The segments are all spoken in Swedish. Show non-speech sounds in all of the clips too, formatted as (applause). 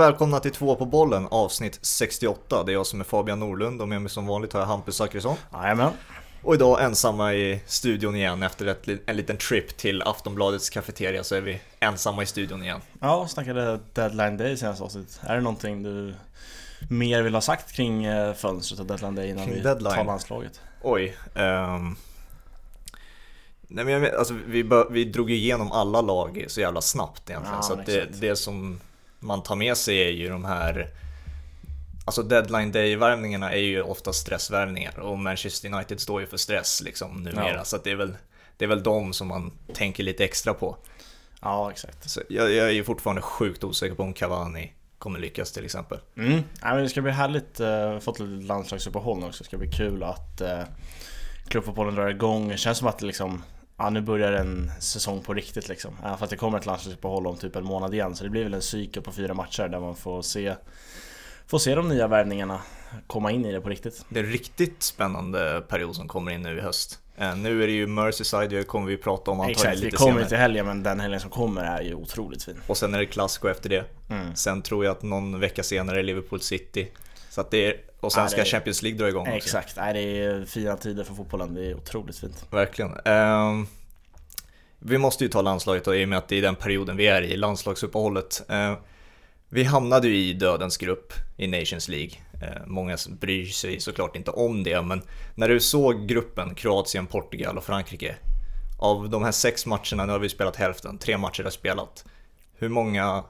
välkomna till Två på bollen avsnitt 68. Det är jag som är Fabian Norlund och med mig som vanligt har jag Hampus Zachrisson. Jajamän. Och idag ensamma i studion igen efter ett, en liten trip till Aftonbladets kafeteria så är vi ensamma i studion igen. Ja, snackade deadline day senaste avsnittet. Är det någonting du mer vill ha sagt kring eh, fönstret och deadline day innan Kring vi deadline? tar landslaget? Oj. ehm. Nej men jag alltså, vi, bör, vi drog ju igenom alla lag så jävla snabbt egentligen. Ja, så det, det som man tar med sig är ju de här Alltså deadline day-värvningarna är ju ofta stressvärvningar och Manchester United står ju för stress liksom numera. Ja. Så det är väl det är väl de som man tänker lite extra på. Ja, exakt. Så jag, jag är ju fortfarande sjukt osäker på om Cavani kommer lyckas till exempel. Mm. Ja, men det ska bli härligt. Uh, fått lite landslagsuppehåll nu också. Det ska bli kul att uh, klubbfotbollen drar igång. Det känns som att det liksom Ja, nu börjar en säsong på riktigt liksom. Även fast det kommer ett landslagsuppehåll om typ en månad igen. Så det blir väl en cykel på fyra matcher där man får se Får se de nya värvningarna komma in i det på riktigt. Det är en riktigt spännande period som kommer in nu i höst. Eh, nu är det ju Merseyside, det kommer vi prata om antagligen Exakt, lite kommer senare. till helgen men den helgen som kommer är ju otroligt fin. Och sen är det Clasico efter det. Mm. Sen tror jag att någon vecka senare är Liverpool City. Så att det är, och sen Ja, ska är- Champions League dra igång också. Exakt, Nej, det är fina tider för fotbollen. Det är otroligt fint. Verkligen. Ehm, vi måste ju ta landslaget då, i och med att det är den perioden vi är i, landslagsuppehållet. Ehm, vi hamnade ju i dödens grupp i Nations League. Ehm, många bryr sig såklart inte om det, men när du såg gruppen Kroatien, Portugal och Frankrike. Av de här sex matcherna, nu har vi spelat hälften, tre matcher har spelat. Hur många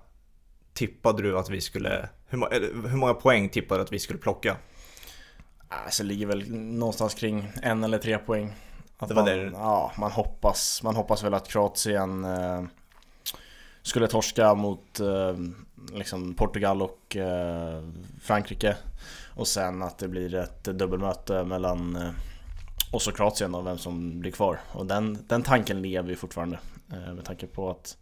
tippade du att vi skulle, hur, hur många poäng tippade du att vi skulle plocka? Alltså det ligger väl någonstans kring en eller tre poäng. Att Det var man, det. Ja, man hoppas, man hoppas väl att Kroatien eh, skulle torska mot eh, liksom Portugal och eh, Frankrike. Och sen att det blir ett dubbelmöte mellan eh, oss och Kroatien och vem som blir kvar. Och den, den tanken lever ju fortfarande. Eh, med tanke på att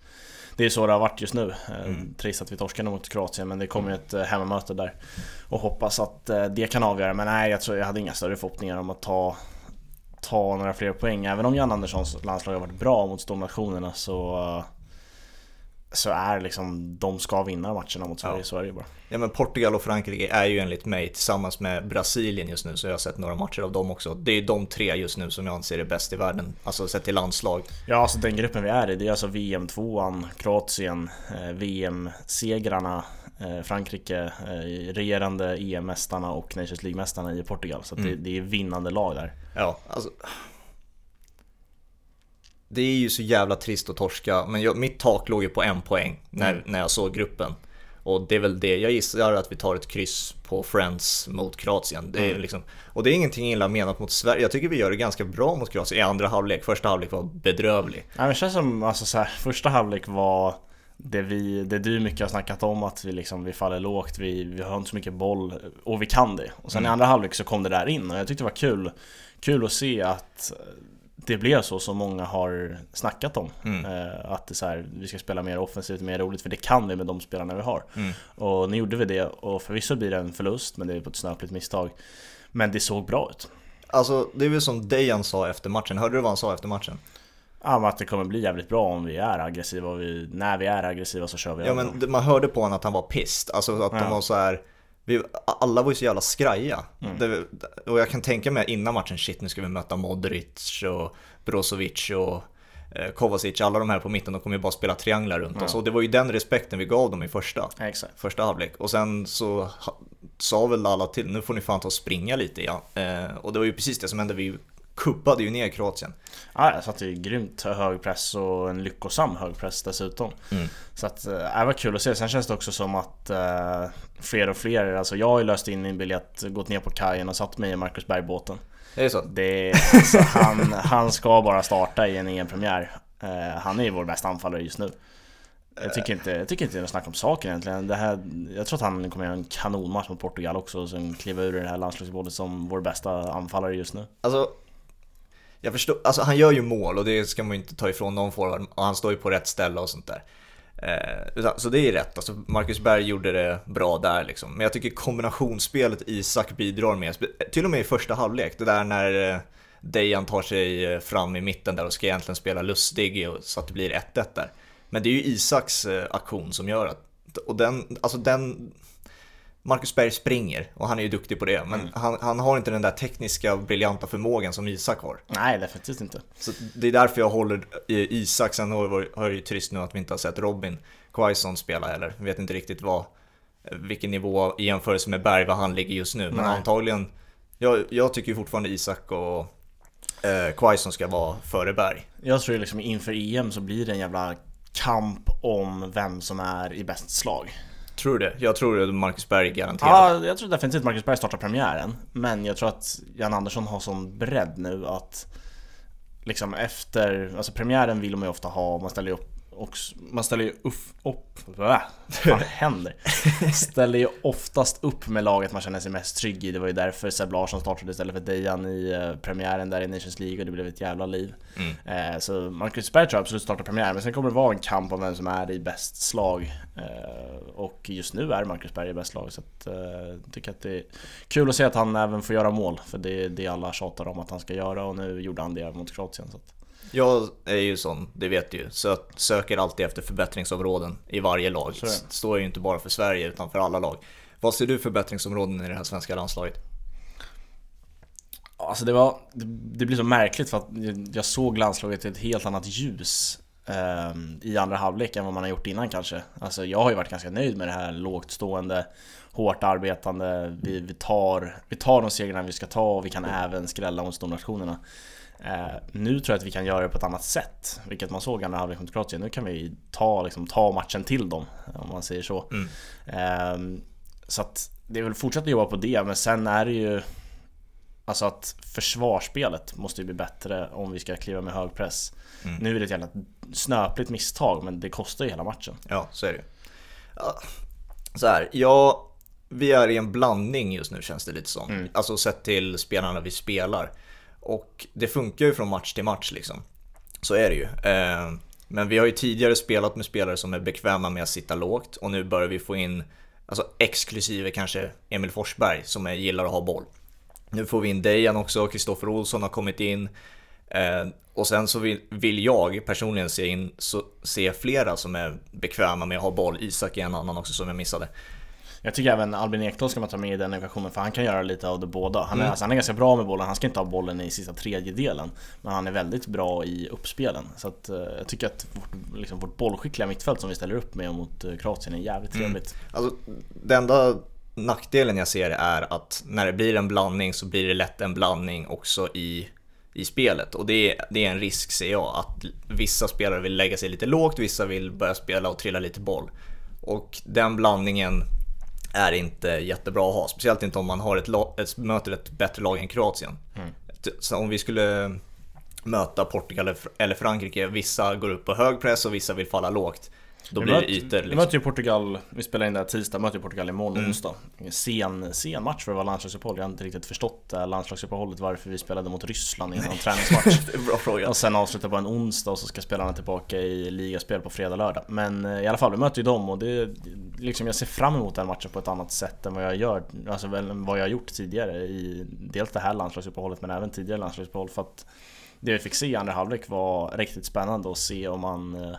det är så det har varit just nu. Eh, Mm. Trist att vi torskade mot Kroatien men det kommer ju ett eh, hemmamöte där. Och hoppas att eh, det kan avgöra. Men nej, jag tror jag hade inga större förhoppningar om att ta ta några fler poäng. Även om Jan Anderssons landslag har varit bra mot stornationerna så så är liksom, de ska vinna matcherna mot Sverige, Ja. så är det ju bara. Ja men Portugal och Frankrike är ju enligt mig tillsammans med Brasilien just nu så jag har sett några matcher av dem också. Det är de tre just nu som jag anser är bäst i världen, alltså sett till landslag. Ja, alltså den gruppen vi är i, det är alltså VM-tvåan, Kroatien, eh, VM-segrarna, eh, Frankrike, eh, regerande EM-mästarna och Nations League-mästarna i Portugal. Så att det, Mm. det är vinnande lag där. Ja, alltså. Det är ju så jävla trist att torska, men jag, mitt tak låg ju på en poäng när, Mm. när jag såg gruppen. Och det är väl det, jag gissar att vi tar ett kryss på Friends mot Kroatien. Det är Mm. liksom, och det är ingenting illa menat mot Sverige, jag tycker vi gör det ganska bra mot Kroatien i andra halvlek. Första halvlek var bedrövlig. Ja, men det känns som, alltså så här, första halvlek var det, vi, det du mycket har snackat om att vi, liksom, vi faller lågt, vi, vi har inte så mycket boll och vi kan det. Och sen i Mm. andra halvlek så kom det där in och jag tyckte det var kul, kul att se att det blev så som många har snackat om. Mm. Eh, att det så här, vi ska spela mer offensivt, mer roligt, för det kan vi med de spelarna vi har. Mm. Och nu gjorde vi det och förvisso blir det en förlust, men det är på ett snöpligt misstag. Men det såg bra ut. Alltså det är väl som Dejan sa efter matchen, hörde du vad han sa efter matchen? Ja, att det kommer bli jävligt bra om vi är aggressiva och vi, när vi är aggressiva så kör vi Ja men man hörde på honom att han var pissed, alltså att de Ja. var så här. Vi, alla var ju så jävla skraja. Mm. Det, och jag kan tänka mig innan matchen, shit nu ska vi möta Modric och Brozovic och eh, Kovacic, alla de här på mitten, de kommer ju bara spela trianglar runt Ja. oss. Och det var ju den respekten vi gav dem i första, Exakt. första halvlek. Och sen så sa väl alla till, nu får ni fan ta och springa lite ja. Eh, och det var ju precis det som hände, vi kubbade ju ner Kroatien. Ja, jag satte ju grymt hög press och en lyckosam hög press dessutom. Mm. Så att, eh, det var kul att se. Sen känns det också som att eh, fler och fler, alltså jag har ju löst in min biljett, gått ner på kajen och satt mig i Marcus Berg-båten. Det är så? Det, alltså, han, han ska bara starta i en EM-premiär. Eh, han är ju vår bästa anfallare just nu. Jag tycker inte, jag tycker inte det är något snack om saken egentligen. Det här, jag tror att han kommer göra en kanonmatch mot Portugal också och sen kliva ur det här landslagsbollet som vår bästa anfallare just nu. Alltså, jag förstår, alltså han gör ju mål och det ska man ju inte ta ifrån någon forward och han står ju på rätt ställe och sånt där. Eh, så det är rätt, alltså Marcus Berg gjorde det bra där liksom. Men jag tycker kombinationsspelet Isak bidrar med, till och med i första halvlek, det där när eh, Dejan tar sig eh, fram i mitten där och ska egentligen spela lustig så att det blir 1-1 där. Men det är ju Isaks eh, aktion som gör att och den, alltså den, Marcus Berg springer och han är ju duktig på det, men mm. han, han, har inte den där tekniska briljanta förmågan som Isak har. Nej, definitivt inte. Så det är därför jag håller Isak, sen har det ju trist nu att vi inte har sett Robin Quaison spela heller. Jag vet inte riktigt vad, vilken nivå i jämförelse med Berg, vad han ligger just nu, men Nej. antagligen, jag, jag tycker ju fortfarande Isak och eh, Quaison ska vara före Berg. Jag tror liksom inför EM så blir det en jävla kamp om vem som är i bäst slag. Tror du det? Jag tror att Marcus Berg garanterat. Ja, jag tror definitivt Marcus Berg startar premiären. Men jag tror att Jan Andersson har sån bredd nu att liksom efter, alltså premiären vill man ju ofta ha, man ställer ju upp och man ställer ju uff, upp, vad (laughs) händer? ställer ju oftast upp med laget man känner sig mest trygg i. Det var ju därför Seb Larsson startade istället för Dejan i uh, premiären där i Nations League och det blev ett jävla liv. Mm. Uh, så Marcus Berg tror jag absolut startar premiären, men sen kommer det vara en kamp om vem som är i bäst slag. Uh, och just nu är Marcus Berg i bäst lag, så att, jag tycker att det är kul att se att han även får göra mål. För det är det alla tjatar om att han ska göra och nu gjorde han det mot Kroatien. Så att, jag är ju sån, det vet du ju. Så jag söker alltid efter förbättringsområden i varje lag. Det står ju inte bara för Sverige utan för alla lag. Vad ser du förbättringsområden i det här svenska landslaget? Alltså det var, det blir så märkligt för att jag såg landslaget i ett helt annat ljus eh, i andra halvlek än vad man har gjort innan kanske. Alltså jag har ju varit ganska nöjd med det här lågt stående, hårt arbetande, vi, vi, tar, vi tar de segrarna vi ska ta och vi kan även skrälla mot stornationerna. Eh, nu tror jag att vi kan göra det på ett annat sätt, vilket man såg andra halvlek mot Kroatien. Nu kan vi ta, liksom, ta matchen till dem, om man säger så. Mm. Eh, så att det är väl fortsätta jobba på det, men sen är det ju Alltså att försvarsspelet måste ju bli bättre om vi ska kliva med hög press. Mm. Nu är det ett jävla snöpligt misstag, men det kostar ju hela matchen. Ja, så är det Så här, ja, vi är i en blandning just nu känns det lite som. Mm. Alltså sett till spelarna vi spelar. Och det funkar ju från match till match liksom. Så är det ju. Eh, men vi har ju tidigare spelat med spelare som är bekväma med att sitta lågt och nu börjar vi få in, alltså exklusive kanske Emil Forsberg som är, gillar att ha boll. Nu får vi in Dejan också, Kristoffer Olsson har kommit in. Eh, och sen så vill, vill jag personligen se, in, så, se flera som är bekväma med att ha boll. Isak är en annan också som jag missade. Jag tycker även Albin Ekdal ska man ta med i den ekvationen för han kan göra lite av det båda. Han är, mm. alltså, han är ganska bra med bollen, han ska inte ha bollen i sista tredjedelen. Men han är väldigt bra i uppspelen. Så att, uh, jag tycker att vårt, liksom, vårt bollskickliga mittfält som vi ställer upp med mot uh, Kroatien är jävligt mm. trevligt. Alltså, det enda nackdelen jag ser är att när det blir en blandning så blir det lätt en blandning också i i spelet och det är, det är en risk ser jag att vissa spelare vill lägga sig lite lågt, vissa vill börja spela och trilla lite boll. Och den blandningen är inte jättebra att ha. Speciellt inte om man har ett, ett möter ett bättre lag än Kroatien. Mm. Så om vi skulle möta Portugal eller Frankrike, vissa går upp på hög press och vissa vill falla lågt. Då blir det ytor. Liksom. Vi möter ju Portugal, vi spelar in det här tisdag, möter ju Portugal imorgon mm. onsdag. Sen, sen match för att vara landslagsuppehåll. Jag har inte riktigt förstått det här landslagsuppehållet varför vi spelade mot Ryssland i någon träningsmatch. (laughs) bra fråga. Och sen avsluta på en onsdag och så ska spelarna tillbaka i ligaspel på fredag, lördag. Men eh, i alla fall, vi möter ju dem och det liksom, jag ser fram emot den matchen på ett annat sätt än vad jag gör, alltså vad jag har gjort tidigare i dels det här landslagsuppehållet men även tidigare landslagsuppehåll för att det vi fick se i andra halvlek var riktigt spännande att se om man eh,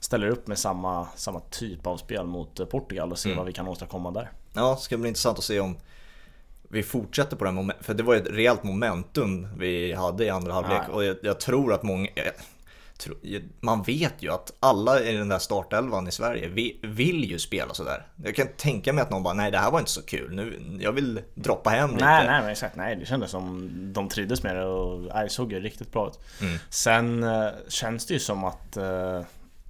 ställer upp med samma, samma typ av spel mot eh, Portugal och se mm. vad vi kan åstadkomma där. Ja, det ska bli intressant att se om vi fortsätter på den för det var ju ett rejält momentum vi hade i andra halvlek och jag, jag, tror att många, man vet ju att alla i den där startelvan i Sverige vill ju spela sådär. Jag kan tänka mig att någon bara, nej det här var inte så kul, nu, jag vill droppa hem lite. Nej, nej men exakt, nej det kändes som de trivdes med det och det såg ju riktigt bra ut. Mm. Sen äh, känns det ju som att äh,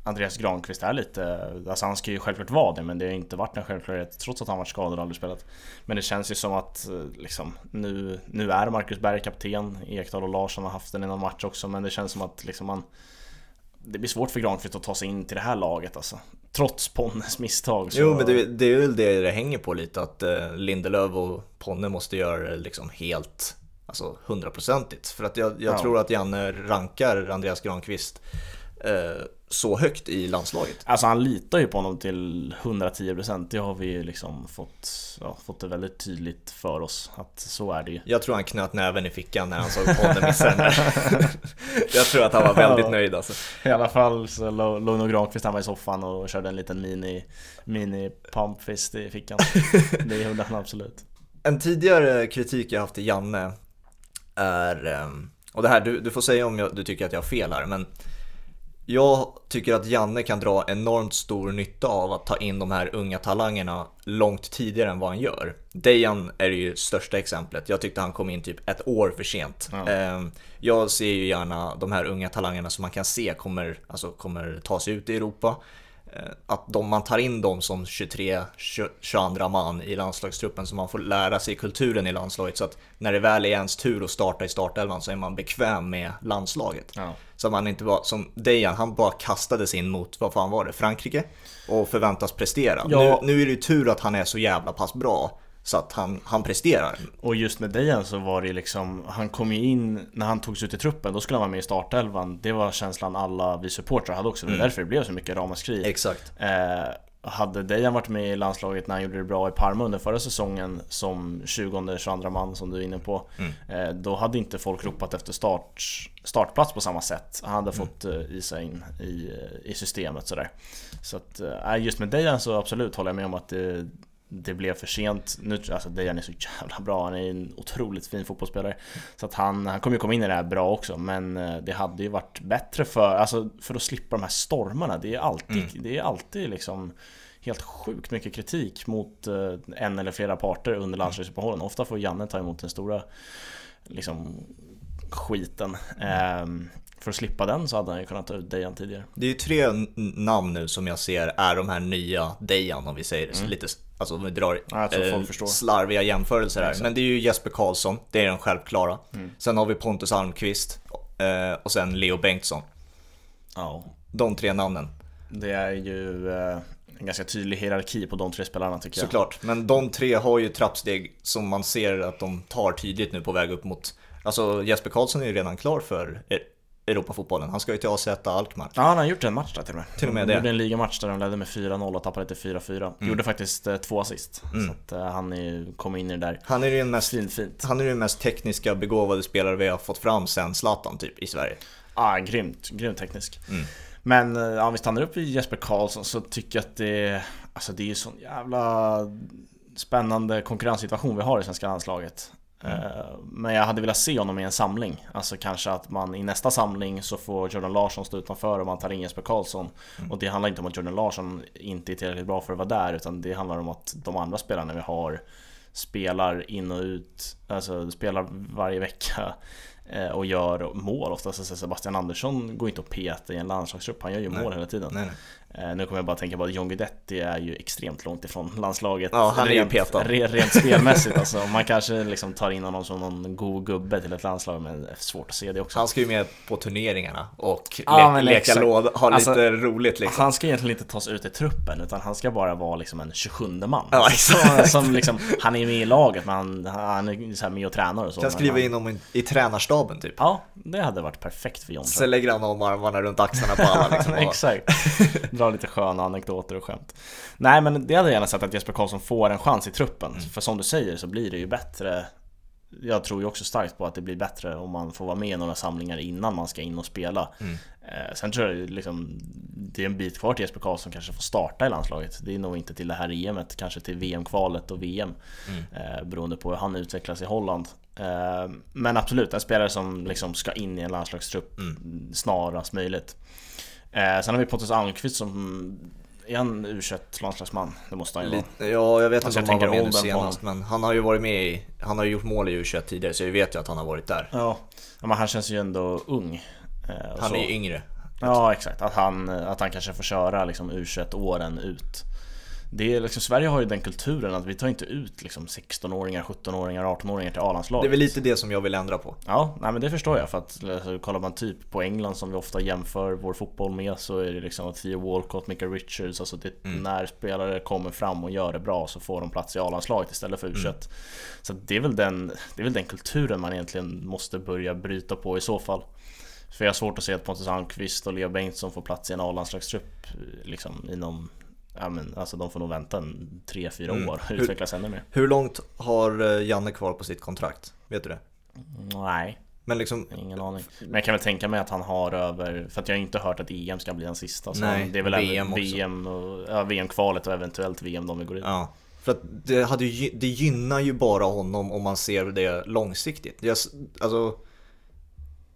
Andreas Granqvist är lite, alltså han ska ju självklart vara det men det har inte varit en självklarhet trots att han varit skadad och aldrig spelat. Men det känns ju som att eh, liksom, nu, nu är Marcus Berg kapten, Ekdal och Larsson har haft den i någon match också men det känns som att liksom man det blir svårt för Granqvist att ta sig in till det här laget alltså. Trots Ponnes misstag. Så... Jo men det, det, är väl det det hänger på lite att eh, Lindelöf och Ponne måste göra det liksom helt Alltså hundraprocentigt. För att jag, jag ja. tror att Janne rankar Andreas Granqvist eh, så högt i landslaget. Alltså han litar ju på honom till 110% Det har vi ju liksom fått, ja, fått det väldigt tydligt för oss att så är det ju Jag tror han knöt näven i fickan när han såg podden sänder. (laughs) Jag tror att han var väldigt nöjd alltså. I alla fall så låg låg nog Granqvist hemma i soffan och körde en liten mini, mini pumpfist i fickan (laughs) Det gjorde han absolut En tidigare kritik jag haft till Janne är, ehm, och det här, du, du får säga om jag, du tycker att jag har fel här, men jag tycker att Janne kan dra enormt stor nytta av att ta in de här unga talangerna långt tidigare än vad han gör. Dejan är ju största exemplet. Jag tyckte han kom in typ ett år för sent. Ja. Ehm, Jag ser ju gärna de här unga talangerna som man kan se kommer, alltså kommer ta sig ut i Europa. Eh, Att de, man tar in dem som 23, 20 22 man i landslagstruppen så man får lära sig kulturen i landslaget så att när det väl är ens tur att starta i startelvan så är man bekväm med landslaget. ja. Så man inte bara, som Dejan, han bara kastades in mot, vad fan var det, Frankrike? Och förväntas prestera. Ja. Nu, nu är det ju tur att han är så jävla pass bra så att han, han presterar. Och just med Dejan så var det liksom Han kom ju in när han togs ut i truppen Då skulle han vara med i startelvan Det var känslan alla vi supportrar hade också Det var Mm. därför det blev så mycket ramaskri Exakt. eh, Hade Dejan varit med i landslaget när han gjorde det bra i Parma under förra säsongen Som 20-22 man som du är inne på Mm. eh, Då hade inte folk ropat efter start, startplats på samma sätt Han hade fått eh, i sig in i, eh, i systemet sådär Så att, just med Dejan så absolut håller jag med om att det det blev för sent. Nu, alltså Dejan är så jävla bra, han är en otroligt fin fotbollsspelare. Så att han, han kommer ju komma in i det här bra också, men eh, det hade ju varit bättre för, alltså, för att slippa de här stormarna. Det är alltid, det är alltid liksom helt sjukt mycket kritik mot eh, en eller flera parter under landslagsuppehållen. Ofta får Janne ta emot den stora liksom, skiten. Ehm, för att slippa den så hade han ju kunnat ta ut Dejan tidigare. Det är ju tre namn nu som jag ser är de här nya Dejan om vi säger det. Så lite, alltså om vi drar Mm. Förstår. slarviga jämförelser här. Men det är ju Jesper Karlsson, det är den självklara. Mm. Sen har vi Pontus Almqvist eh, och sen Leo Bengtsson. Ja, De tre namnen. det är ju eh, en ganska tydlig hierarki på de tre spelarna tycker jag. Såklart, men de tre har ju trappsteg som man ser att de tar tydligt nu på väg upp mot Alltså Jesper Karlsson är ju redan klar för E- Europafotbollen. Han ska ju till AZ Alkmaar. Ja, han har gjort en match där till och med. Till och med de det. gjorde en ligamatch där de ledde med 4-0 och tappade till 4-4. Gjorde faktiskt eh, två assist. Mm. Så att eh, han är, kom in i det där. Han är ju den mest, Fint, fint. han är den mest tekniska begåvade spelare vi har fått fram sen Zlatan typ i Sverige. Ah, grymt, grymt teknisk. Mm. Men eh, ja, om vi stannar upp i Jesper Karlsson så tycker jag att det, alltså det är ju sån jävla spännande konkurrenssituation vi har i svenska landslaget. Eh, Men jag hade velat se honom i en samling. Alltså kanske att man i nästa samling så får Jordan Larsson stå utanför och man tar in Jesper Karlsson. Och det handlar inte om att Jordan Larsson inte är tillräckligt bra för att vara där utan det handlar om att de andra spelarna vi har spelar in och ut, alltså spelar varje vecka eh, och gör mål oftast. Alltså Sebastian Andersson går inte att peta i en landslagstrupp, han gör ju Nej. mål hela tiden. Nej, Nu kommer jag bara tänka på att John Guidetti är ju extremt långt ifrån landslaget Ja, han är ju rent, petad. re- rent (laughs) spelmässigt alltså. Man kanske liksom tar in honom som någon god gubbe till ett landslag men det är svårt att se det också. Han ska ju med på turneringarna och Ja, le- leka låda, ha Alltså, lite roligt liksom. Han ska egentligen inte tas ut i truppen utan han ska bara vara liksom en 27 man. Ja, som, exakt. som liksom, han är med i laget men han, han är så här med och tränar och så. Kan skriva han, in honom i, i tränarstaben typ. Ja, det hade varit perfekt för John. Sen lägger han om armarna runt axlarna på alla liksom. (laughs) och- Exakt. (laughs) Dra lite sköna anekdoter och skämt. Nej men det hade jag gärna sett att Jesper Karlsson får en chans i truppen. Mm. För som du säger så blir det ju bättre. Jag tror ju också starkt på att det blir bättre om man får vara med i några samlingar innan man ska in och spela. Mm. Eh, sen tror jag liksom det är en bit kvar till Jesper Karlsson kanske får starta i landslaget. Det är nog inte till det här EMet, kanske till VM-kvalet och VM. Mm. Eh, beroende på hur han utvecklas i Holland. Eh, men absolut, en spelare som liksom ska in i en landslagstrupp Mm. snarast möjligt. Eh, sen har vi Pontus Almqvist som är en u landslagsman Det måste han ju vara. Ja, jag vet Alltså, inte om jag han var med nu senast, men han har ju varit med i, han har ju gjort mål i U21 tidigare, så jag vet ju att han har varit där. Ja, men han känns ju ändå ung. Eh, Han så. är ju yngre. Ja, exakt. Att han, att han kanske får köra liksom U21-åren ut. Det är liksom, Sverige har ju den kulturen att vi tar inte ut liksom 16-åringar, 17-åringar, 18-åringar till A-landslaget. Det är väl lite det som jag vill ändra på. Ja, nej men det förstår jag för att alltså, kollar man typ på England som vi ofta jämför vår fotboll med så är det liksom Theo Walcott, Micah Richards, alltså det, Mm. när spelare kommer fram och gör det bra så får de plats i A-landslaget istället för U21. Mm. Så det är, väl den, det är väl den kulturen man egentligen måste börja bryta på i så fall. För jag har svårt att se att Pontus Almqvist och Leo Bengtsson får plats i en A-landslagstrupp liksom inom Ja men alltså de får nog vänta en 3-4 Mm. år och Hur- utvecklas ännu mer. Hur långt har eh, Janne kvar på sitt kontrakt? Vet du det? Nej, Men liksom, ingen aning. Men jag kan väl tänka mig att han har över, för att jag har inte hört att EM ska bli hans sista. Så Nej, det är väl VM VM, och, ja, VM-kvalet och eventuellt VM de vill gå in. ja. För att det, hade det gynnar ju bara honom om man ser det långsiktigt. Jag, alltså,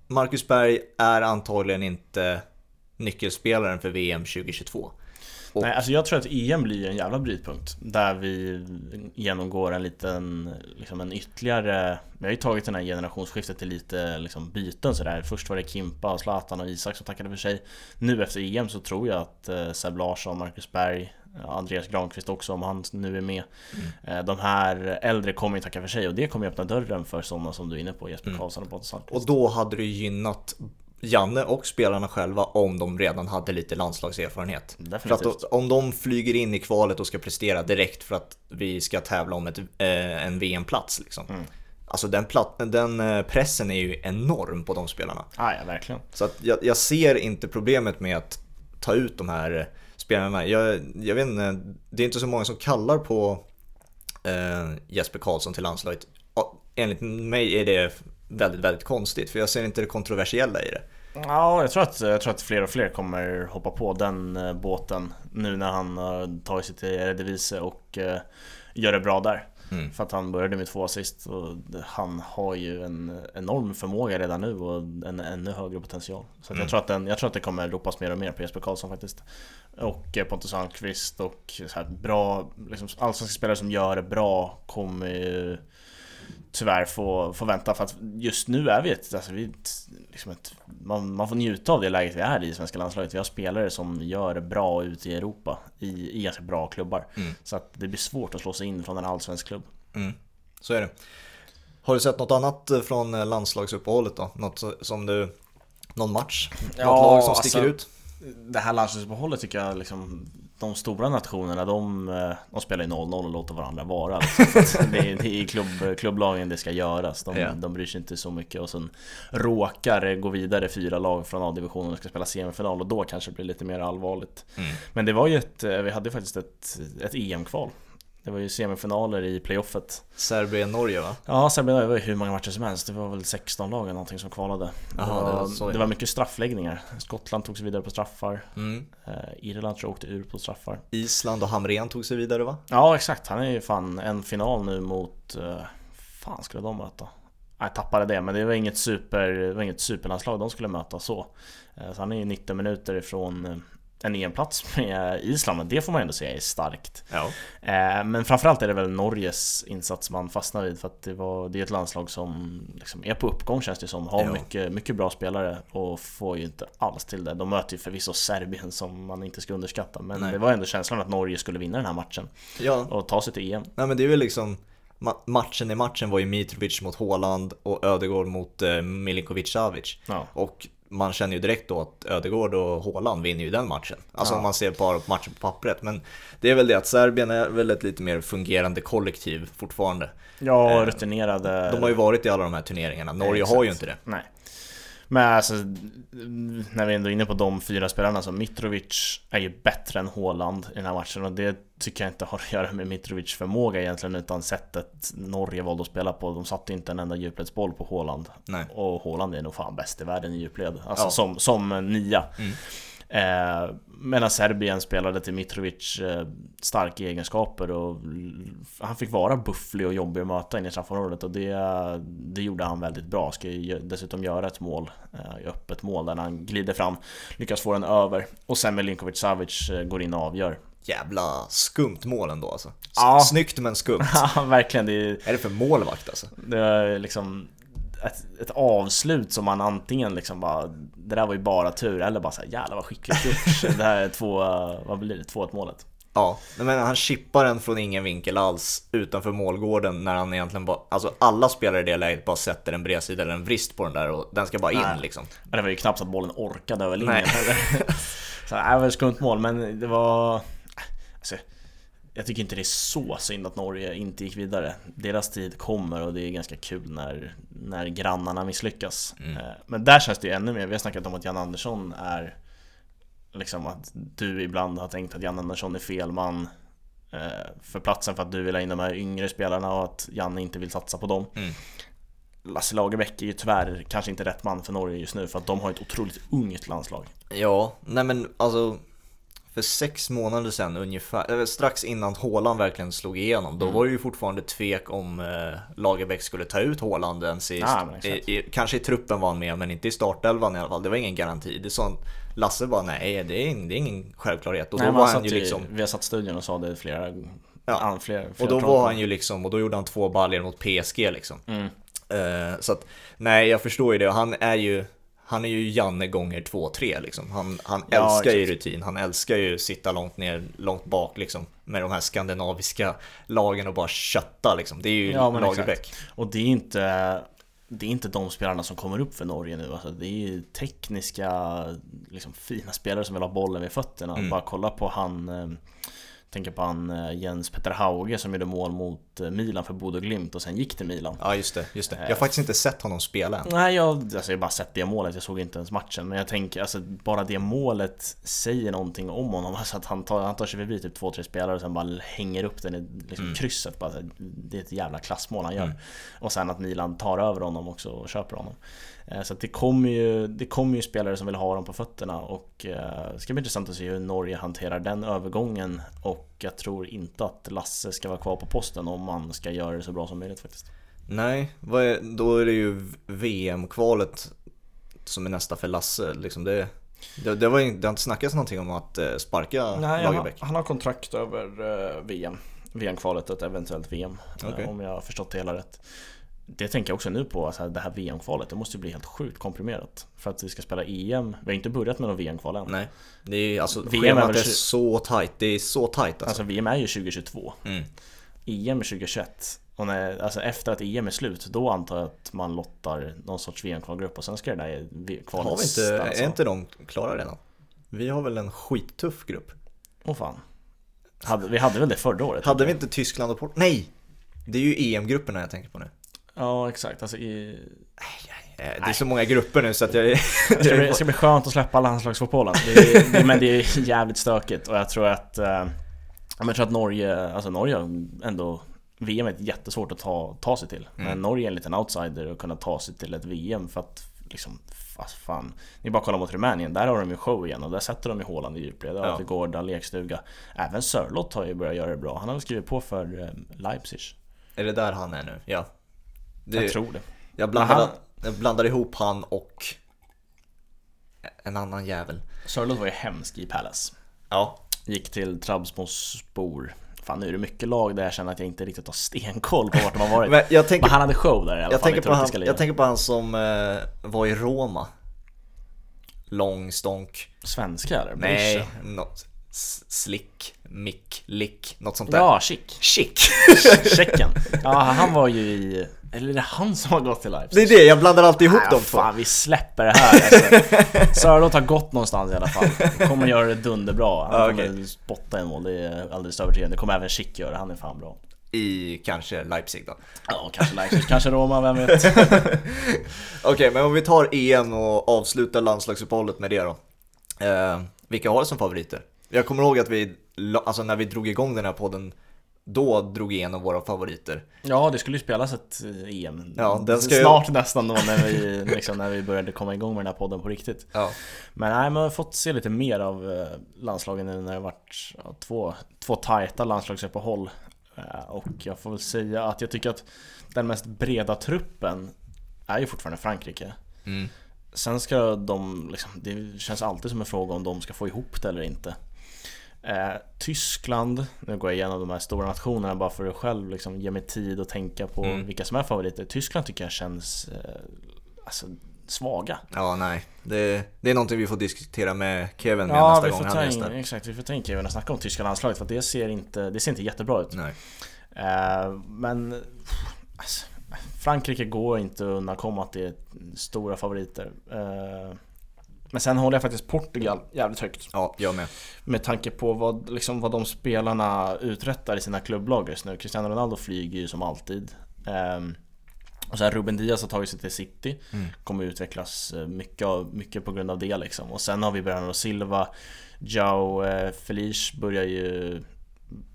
Marcus Berg är antagligen inte nyckelspelaren för VM 2022. Och- Nej, alltså jag tror att EM blir en jävla brytpunkt Där vi genomgår en liten, liksom en ytterligare Vi har ju tagit den här generationsskiftet till lite liksom byten sådär. Först var det Kimpa, och Zlatan och Isak som tackade för sig. Nu efter EM så tror jag att eh, Seb Larsson, Marcus Berg Andreas Granqvist också om han nu är med. Eh, De här äldre kommer ju tacka för sig och det kommer ju öppna dörren för sådana som du är inne på Jesper Mm. Karlsson och Pontus Almqvist Och då hade det gynnat Janne och spelarna själva om de redan hade lite landslagserfarenhet. För att om de flyger in i kvalet och ska prestera direkt för att vi ska tävla om ett, eh, en VM-plats liksom. Mm. Alltså den, den eh, pressen är ju enorm på de spelarna. ah, ja, verkligen Så jag, jag ser inte problemet med att ta ut de här eh, spelarna. Jag, jag vet inte, det är inte så många som kallar på eh, Jesper Karlsson till landslaget. Enligt mig är det väldigt, väldigt konstigt för jag ser inte det kontroversiella i det. Ja, jag tror, att, jag tror att fler och fler kommer hoppa på den eh, båten nu när han har tagit sig till Eredivisie och eh, gör det bra där. Mm. För att han började med två assist och han har ju en enorm förmåga redan nu och en ännu högre potential. Så Mm. jag, tror att den, jag tror att det kommer ropas mer och mer på Jesper Karlsson faktiskt. Och eh, Pontus Almqvist och så här bra, liksom, allsvenska spelare som gör det bra kommer ju tyvärr få, få vänta för att just nu är vi ett, alltså vi är ett, liksom ett man, man får njuta av det läget vi är i svenska landslaget. Vi har spelare som gör det bra ute i Europa i, i ganska bra klubbar. Mm. Så att det blir svårt att slå sig in från en allsvensk klubb. Mm. Så är det. Har du sett något annat eh, från eh, landslagsuppehållet då? Något som du... Någon match? Något Ja, lag som sticker alltså- ut? Det här landslagsuppehållet tycker jag liksom de stora nationerna de, eh, de spelar ju 0-0 och låter varandra vara. Liksom. (laughs) Det, är, det i klubb, klubblagen det ska göras. De, Ja. de bryr sig inte så mycket och sen råkar gå vidare fyra lag från A-divisionen och ska spela semifinal och då kanske det blir lite mer allvarligt. Mm. Men det var ju ett, eh, vi hade faktiskt ett, ett EM-kval. Det var ju semifinaler i playoffet. Serbien-Norge va? Ja, Serbien det var ju hur många matcher som helst. Det var väl 16 lag eller någonting som kvalade. Jaha, det, det var, ja. det var mycket straffläggningar. Skottland tog sig vidare på straffar. Mm. Eh, Irland tror jag åkte ur på straffar. Island och Hamrén tog sig vidare va? Ja, exakt. Han är ju fan en final nu mot... Uh, fan skulle de möta? Jag tappade det, men det var inget, super, det var inget superlandslag de skulle möta så. Eh, Så han är ju 90 minuter ifrån eh, en EM-plats med Island, det får man ändå säga är starkt. Ja. Eh, Men framförallt är det väl Norges insats man fastnar vid för att det, var, det är ett landslag som liksom är på uppgång känns det som. Har Ja. mycket, mycket bra spelare och får ju inte alls till det. De möter ju förvisso Serbien som man inte ska underskatta men Nej. det var ändå känslan att Norge skulle vinna den här matchen ja. och ta sig till EM. Nej men det är väl liksom ma- Matchen i matchen var ju Mitrovic mot Haaland och Ödegård mot eh, Milinkovic Savic. Ja. Och man känner ju direkt då att Ödegård och Haaland vinner ju den matchen. Alltså Ja. om man ser bara på matchen på pappret. Men det är väl det att Serbien är väl ett lite mer fungerande kollektiv fortfarande. Ja, Eh, rutinerade... De har ju varit i alla de här turneringarna. Norge Exakt. har ju inte det. Nej. Men alltså, när vi ändå är inne på de fyra spelarna så Mitrovic är ju bättre än Haaland i den här matchen och det tycker jag inte har att göra med Mitrovic förmåga egentligen utan sättet Norge valde att spela på. De satte inte en enda djupledsboll på Haaland. Nej. Och Haaland är nog fan bäst i världen i djupled. Alltså Ja. som, som nia. Mm. Eh, medan Serbien spelade till Mitrovic eh, starka egenskaper och han fick vara bufflig och jobbig att möta in i straffområdet och det, det gjorde han väldigt bra. Ska ju dessutom göra ett mål, eh, öppet mål där han glider fram, lyckas få den över och sen Milinkovic Savic eh, går in och avgör. Jävla skumt mål ändå alltså. Ja. Snyggt men skumt. (laughs) Ja, verkligen. Det är, är det för målvakt alltså? det är liksom ett, ett avslut som man antingen liksom bara Det där var ju bara tur eller bara såhär jävlar vad skickligt gjort. (laughs) det här är två, vad blir det? 2-1 målet. Ja, men han chippar den från ingen vinkel alls utanför målgården när han egentligen bara, alltså alla spelare i det läget bara sätter en bredsida eller en vrist på den där och den ska bara in Nej. liksom. Men det var ju knappt så att bollen orkade över linjen Nej. heller. (laughs) Så det var ett skumt mål men det var... Alltså, jag tycker inte det är så synd att Norge inte gick vidare. Deras tid kommer och det är ganska kul när, när grannarna misslyckas. Mm. Eh, Men där känns det ju ännu mer, vi har snackat om att Jan Andersson är Liksom att du ibland har tänkt att Jan Andersson är fel man eh, För platsen för att du vill ha in de här yngre spelarna och att Janne inte vill satsa på dem Mm. Lasse Lagerbäck är ju tyvärr kanske inte rätt man för Norge just nu för att de har ett otroligt ungt landslag Ja, nej men alltså för sex månader sedan ungefär, eller strax innan Haaland verkligen slog igenom, då Mm. var det ju fortfarande tvek om eh, Lagerbäck skulle ta ut Haaland ens i, exakt. i, i, Kanske i truppen var han med, men inte i startelvan i alla fall. Det var ingen garanti. Det sa Lasse bara nej, det är, ing- det är ingen självklarhet. Och då Nej, var han ju satt liksom Vi har satt studion och sa det flera Ja. an, flera, Och då var han ju liksom, och då gjorde han två baljor mot PSG liksom. mm. Eh, så att, nej jag förstår ju det. Han är ju, han är ju Janne gånger två, tre liksom. Han, han Ja, älskar ju exakt. rutin, han älskar ju sitta långt ner, långt bak liksom. Med de här skandinaviska lagen och bara kötta liksom. Det är ju Ja, Lagerbäck. Och det är inte det är inte de spelarna som kommer upp för Norge nu. Alltså, det är ju tekniska, liksom, fina spelare som vill ha bollen vid fötterna. Mm. Bara kolla på han, eh, tänker på han eh, Jens Petter Hauge som gjorde mål mot eh, Milan för Bodø Glimt och sen gick till Milan. Ja just det, just det. Jag har faktiskt inte sett honom spela än. Nej, jag, alltså, jag har bara sett det målet, jag såg inte ens matchen. Men jag tänker, alltså bara det målet säger någonting om honom. Alltså att han tar, han tar sig förbi typ två, tre spelare och sen bara hänger upp den i liksom, Mm. krysset. Bara, det är ett jävla klassmål han gör. Mm. Och sen att Milan tar över honom också och köper honom. Eh, Så det kommer ju, det kommer ju spelare som vill ha dem på fötterna och eh, det ska bli intressant att se hur Norge hanterar den övergången. Och jag tror inte att Lasse ska vara kvar på posten om man ska göra det så bra som möjligt faktiskt. Nej, vad är, då är det ju VM-kvalet som är nästa för Lasse. Liksom det, det, det, var, det har inte snackats någonting om att eh, sparka Lagerbäck. han har kontrakt över eh, VM. VM-kvalet och ett eventuellt VM. eh, Okej. Om jag har förstått det hela rätt. Det tänker jag också nu på, alltså det här VM-kvalet, det måste ju bli helt sjukt komprimerat. För att vi ska spela EM, vi har inte börjat med någon VM-kval än. Nej, det är alltså VM är väl är så tight. Det är så tight alltså. Alltså VM är ju 2022. Mm. EM är 2021. Och när, alltså efter att EM är slut, då antar jag att man lottar någon sorts VM-kvalgrupp och sen ska det där kvalet Har vi inte, stannas är inte de klara redan? Vi har väl en skittuff grupp? Åh fan. Hade, vi hade väl det förra året? Hade vi inte Tyskland och Portugal? Nej! Det är ju EM-grupperna jag tänker på nu. Ja, exakt. Alltså i, Eh, Det är så måga grupper nu så att jag... Det (laughs) ska, bli, det ska bli skönt att släppa landslagsfotbollen. Det är, det, (laughs) men det är jävligt stökigt och jag tror att... Eh, ja, men jag tror att Norge, alltså Norge ändå... VM är jättesvårt att ta, ta sig till. Men Mm. Norge är en liten outsider och kunna ta sig till ett VM för att liksom... Fast fan. Ni bara kollar mot Rumänien, där har de ju show igen och där sätter de ju Haaland i djupled. Ja. Gårda, lekstuga. Även Sörlott har ju börjat göra det bra. Han har skrivit på för eh, Leipzig. Är det där han är nu? Ja. Det, Jag jag, tror det. blandar, han- jag blandar ihop han och en annan jävel. Sörlott var ju hemsk i Palace. Ja. Gick till Trabzonspor Fan nu är det mycket lag där jag känner att jag inte riktigt har stenkoll på vart de har varit Men jag Men tänker, han hade show där i alla jag fall tänker, på han, ligan. jag tänker på han som eh, var i Roma. Lång stånk. Svenska eller? Nej, något. Slick, mick, lick, något sånt där. Ja, chic Chic! Tjecken Ja, han var ju i... Eller är det han som har gått till Leipzig? Det är det, jag blandar alltid ihop vad två. fan, vi släpper det här alltså. (laughs) Sörlott har gått någonstans i alla fall (laughs) Kommer göra det dunderbra Han Ja, kommer spotta en mål, det är alldeles övertygad Det kommer även Schick göra, han är fan bra I kanske Leipzig då. Ja, kanske Leipzig, kanske Roma, vem vet? (laughs) Okej, men om vi tar EM och avslutar landslagsuppehållet med det då. Eh, vilka har det som favoriter? Jag kommer ihåg att vi, alltså när vi drog igång den här podden, då drog igenom våra favoriter. Ja, det skulle ju spelas ett eh, EM Ja, ska ju- Snart nästan då när vi, (laughs) liksom, när vi började komma igång med den här podden på riktigt Ja. Men nej, man har fått se lite mer av eh, landslagen nu när det varit ja, två, två tajta landslagsuppehåll Eh, Och jag får väl säga att jag tycker att den mest breda truppen är ju fortfarande Frankrike Mm. Sen ska de, liksom, det känns alltid som en fråga om de ska få ihop det eller inte eh, Tyskland, nu går jag igenom de här stora nationerna bara för att själv liksom ge mig tid och tänka på Mm. vilka som är favoriter Tyskland tycker jag känns eh, alltså, svaga Ja, nej. Det, det är någonting vi får diskutera med Kevin med Ja, nästa vi gång får han ta gästar. in, exakt, vi får ta in Kevin och snacka om tyska landslaget för det ser inte, det ser inte jättebra ut Nej. eh, Men alltså, Frankrike går inte att undkomma att det är stora favoriter eh, Men sen håller jag faktiskt Portugal jävligt högt. Ja, jag med. Med tanke på vad, liksom, vad de spelarna uträttar i sina klubblag just nu. Cristiano Ronaldo flyger ju som alltid. Um, och sen Ruben Diaz har tagit sig till City. Mm. Kommer utvecklas eh, mycket, mycket på grund av det liksom. Och sen har vi Bernardo Silva. Jao eh, Felice börjar ju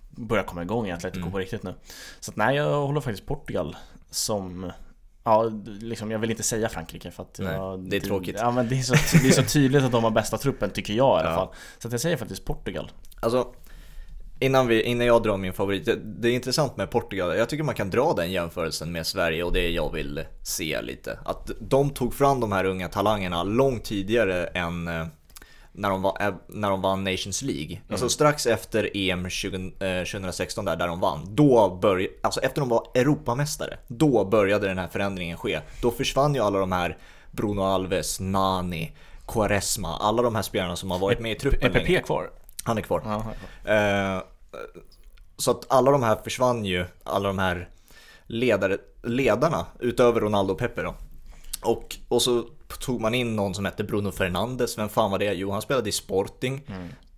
börjar komma igång i Atletico Mm. på riktigt nu. Så att, nej, jag håller faktiskt Portugal som Ja, liksom, jag vill inte säga Frankrike för att Nej, jag, det är tråkigt. Ja men det är, så, det är så tydligt att de har bästa truppen tycker jag i alla Ja. fall Så att jag säger faktiskt Portugal Alltså, innan, vi, innan jag drar min favorit, det, det är intressant med Portugal. Jag tycker man kan dra den jämförelsen med Sverige och det jag vill se lite. Att de tog fram de här unga talangerna långt tidigare än eh, när de, var, eh, när de vann Nations League. Alltså strax efter EM 20, eh, 2016 där, där de vann. Då började, alltså efter de var Europamästare, då började den här förändringen ske. Då försvann ju alla de här Bruno Alves, Nani, Quaresma, alla de här spelarna som har varit med i truppen länge. EPP kvar? Han är kvar. Ja, Eh, så att alla de här försvann ju, alla de här ledare, ledarna utöver Ronaldo och Pepe då. Och, och så tog man in någon som hette Bruno Fernandes, vem fan var det? Jo, han spelade i Sporting.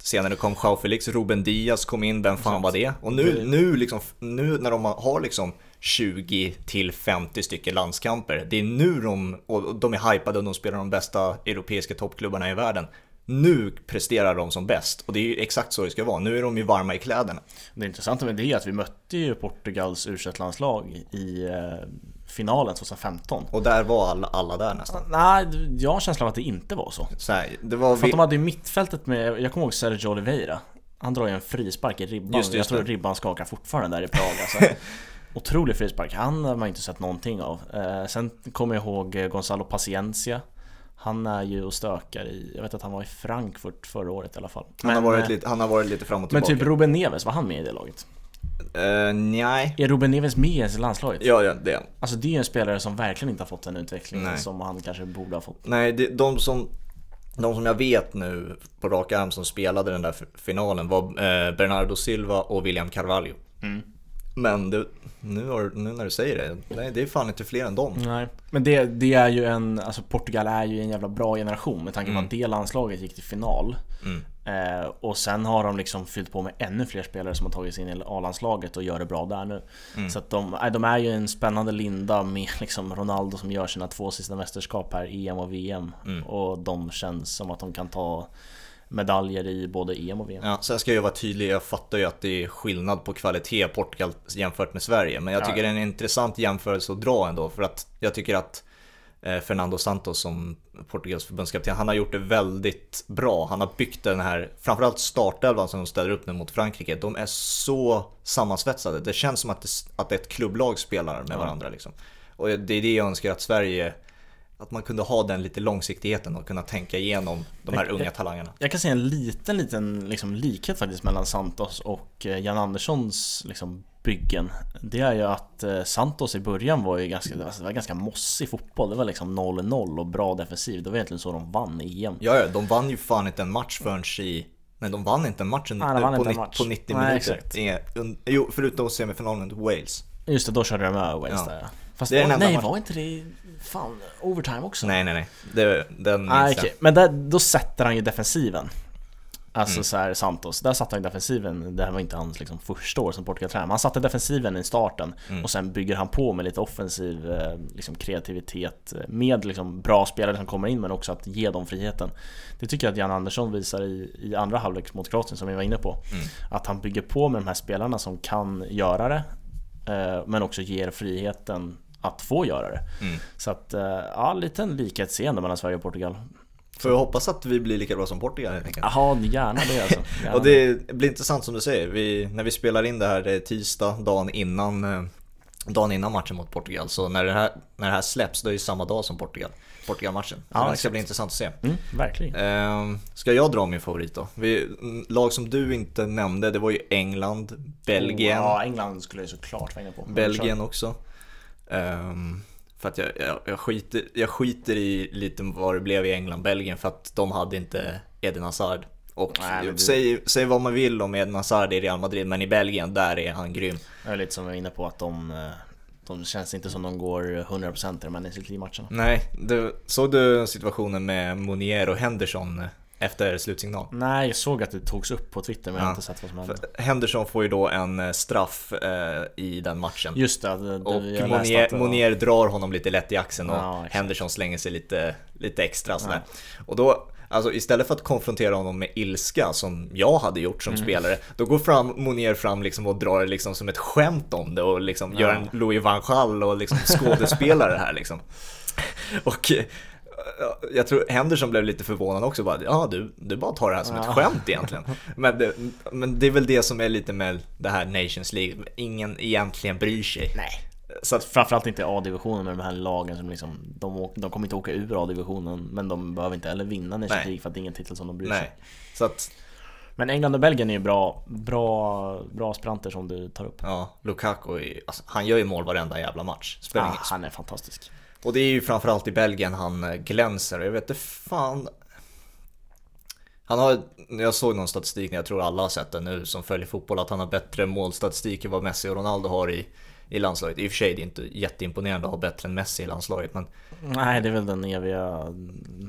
Senare kom Joao Felix, Ruben Diaz kom in, vem fan var det? Och nu, nu, liksom, nu när de har liksom 20 till 50 stycken landskamper, det är nu de, och de är hypade och de spelar de bästa europeiska toppklubbarna i världen. Nu presterar de som bäst och det är ju exakt så det ska vara. Nu är de ju varma i kläderna. Det intressanta med det är att vi mötte ju Portugals u landslag i eh, finalen 2015 Och där var alla, alla där nästan. Nej, jag har känslan av att det inte var så Så här, det var För att vi... de hade ju mittfältet med, jag kommer ihåg Sergio Oliveira Han drar ju en frispark i ribban, Just det, jag just tror det. ribban skakar fortfarande där i Prag alltså. (laughs) Otrolig frispark, han har man inte sett någonting av eh, Sen kommer jag ihåg eh, Gonzalo Paciencia Han är ju och stökar i, jag vet att han var i Frankfurt förra året i alla fall han, har varit eh, lite, han har varit lite fram och Men tillbaka. typ Ruben Neves, var han med i det laget? Eh, nej. Är Ruben Neves med i landslaget? Ja, ja, det. Alltså det är en spelare som verkligen inte har fått den utveckling Nej. som han kanske borde ha fått Nej, det, de som de som jag vet nu på rak arm som spelade den där finalen var eh, Bernardo Silva och William Carvalho. Mm. Men det, nu, har, nu när du säger det, nej det är fan inte fler än dem. Nej, men det, det är ju en, alltså Portugal är ju en jävla bra generation med tanke på Mm. att det landslaget gick till final. Mm. Eh, och sen har de liksom fyllt på med ännu fler spelare som har tagit sig in i A-landslaget och gör det bra där nu. Mm. Så de, de är ju en spännande linda med (laughs) liksom Ronaldo som gör sina två sista mästerskap här, EM och VM. Mm. Och de känns som att de kan ta medaljer i både EM och VM. Ja, sen ska jag vara tydlig, jag fattar ju att det är skillnad på kvalitet Portugal jämfört med Sverige. Men jag Ja. tycker det är en intressant jämförelse att dra ändå. För att jag tycker att Fernando Santos som Portugals förbundskapten, han har gjort det väldigt bra. Han har byggt den här, framförallt startelvan som de ställer upp nu mot Frankrike. De är så sammansvetsade. Det känns som att, det, att ett klubblag spelar med Ja. varandra. Liksom. Och det är det jag önskar att Sverige att man kunde ha den lite långsiktigheten och kunna tänka igenom de här unga talangerna. Jag kan se en liten, liten liksom likhet faktiskt mellan Santos och eh, Jan Anderssons liksom byggen. Det är ju att eh, Santos i början var ju ganska, det var ganska mossig fotboll. Det var liksom 0-0 och bra defensiv. Det var egentligen så de vann EM. Ja, ja, de vann ju fan inte en match förrän i... Nej, de vann inte en match, Nej, de vann på, inte en match. på 90 Nej, minuter. exakt. Jo, förutom semifinalen mot Wales. Just det, då körde de över Wales Ja. där ja. Fast Det var, nej, var inte det fan overtime också? Nej, nej, nej. Det, den Nej, jag. okej. Men där, då sätter han ju defensiven. Alltså Mm. så här Santos, där satte han defensiven, det här var inte hans liksom, första år som Portugal-tränare, men han satte defensiven i starten Mm. och sen bygger han på med lite offensiv eh, liksom, kreativitet eh, med liksom, bra spelare som kommer in men också att ge dem friheten. Det tycker jag att Jan Andersson visar i, i andra halvlek mot Kroatien som vi var inne på. Mm. Att han bygger på med de här spelarna som kan göra det eh, men också ger friheten att få göra det. Mm. Så att, ja, liten likhetsseende mellan Sverige och Portugal. Får jag hoppas att vi blir lika bra som Portugal helt enkelt. Jaha, gärna det alltså. (laughs) Gärna. Och det blir intressant som du säger. Vi, när vi spelar in det här, det är tisdag, dagen innan, eh, dagen innan matchen mot Portugal. Så när det här, när det här släpps, då är det samma dag som Portugal. Portugal-matchen. Ja, det ska bli intressant att se. Mm, verkligen. Ehm, ska jag dra min favorit då? Vi, lag som du inte nämnde, det var ju England, Belgien. Ja, England skulle jag såklart vara inne på. Belgien också. Ehm, för att jag, jag, jag, skiter, jag skiter i lite vad det blev i England, Belgien för att de hade inte Eden Hazard. Och Nej, du- säg, säg vad man vill om Eden Hazard i Real Madrid, men i Belgien, där är han grym. Det är lite som jag var inne på att de, eh, De känns inte som de går 100% i de här Nations League-matcherna. Nej, du, såg du situationen med Monier och Henderson efter slutsignal? Nej, jag såg att det togs upp på Twitter men jag har Ja. inte sett vad som hände. Henderson får ju då en eh, straff eh, i den matchen. Just det, det, det Och Monier, det Monier drar honom lite lätt i axeln och Ja. Henderson slänger sig lite, lite extra sådär. Och då, alltså istället för att konfrontera honom med ilska som jag hade gjort Mm. som spelare, då går fram, Monier fram liksom och drar liksom som ett skämt om det och liksom gör en Louis van Gaal och liksom skådespelare här liksom. (laughs) Och jag tror Henderson blev lite förvånad också, bara, ja du, du bara tar det här som ett Ja. skämt egentligen. Men det, men det är väl det som är lite med det här Nations League, ingen egentligen bryr sig. Nej. Så att, Framförallt inte A-divisionen med de här lagen som liksom de, de kommer inte åka ur A-divisionen men de behöver inte heller vinna Nations Nej. League för att det är ingen titel som de bryr nej. sig. Så att, Men England och Belgien är ju bra, bra, bra aspiranter som du tar upp. ja, Lukaku, alltså, han gör ju mål varenda jävla match. Ah, han är fantastisk. Och det är ju framförallt i Belgien han eh, glänser. Jag vet inte fan. Han har, jag såg någon statistik, jag tror alla har sett den nu som följer fotboll, att han har bättre målstatistik än vad Messi och Ronaldo har i, i landslaget. I och för sig det är inte jätteimponerande att ha bättre än Messi i landslaget, men Nej, det är väl den eviga,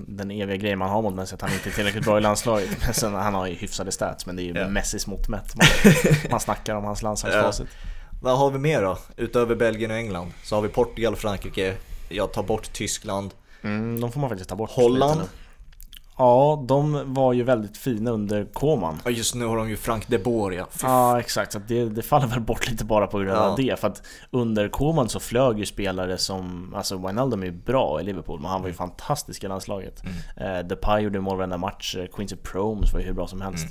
den eviga grejen man har mot Messi, att han inte är tillräckligt bra i landslaget. (laughs) Men sen, han har ju hyfsade stats, men det är ju Ja. Messis mått mätt. (laughs) Man, man snackar om hans landslagsfacit. vad har vi mer då? Utöver Belgien och England så har vi Portugal, Frankrike, jag tar bort Tyskland, Mm, de får man faktiskt ta bort. Holland. lite nu. Ja, de var ju väldigt fina under Koman. och just nu har de ju Frank de Boer ja. Ja exakt, så det, det faller väl bort lite bara på grund Ja. av det. För att under Koman så flög ju spelare som, alltså Wijnaldum är ju bra i Liverpool, men han var ju fantastisk i landslaget. Mm. Eh, Depay gjorde mål varenda match, eh, Quincy Promes var ju hur bra som helst.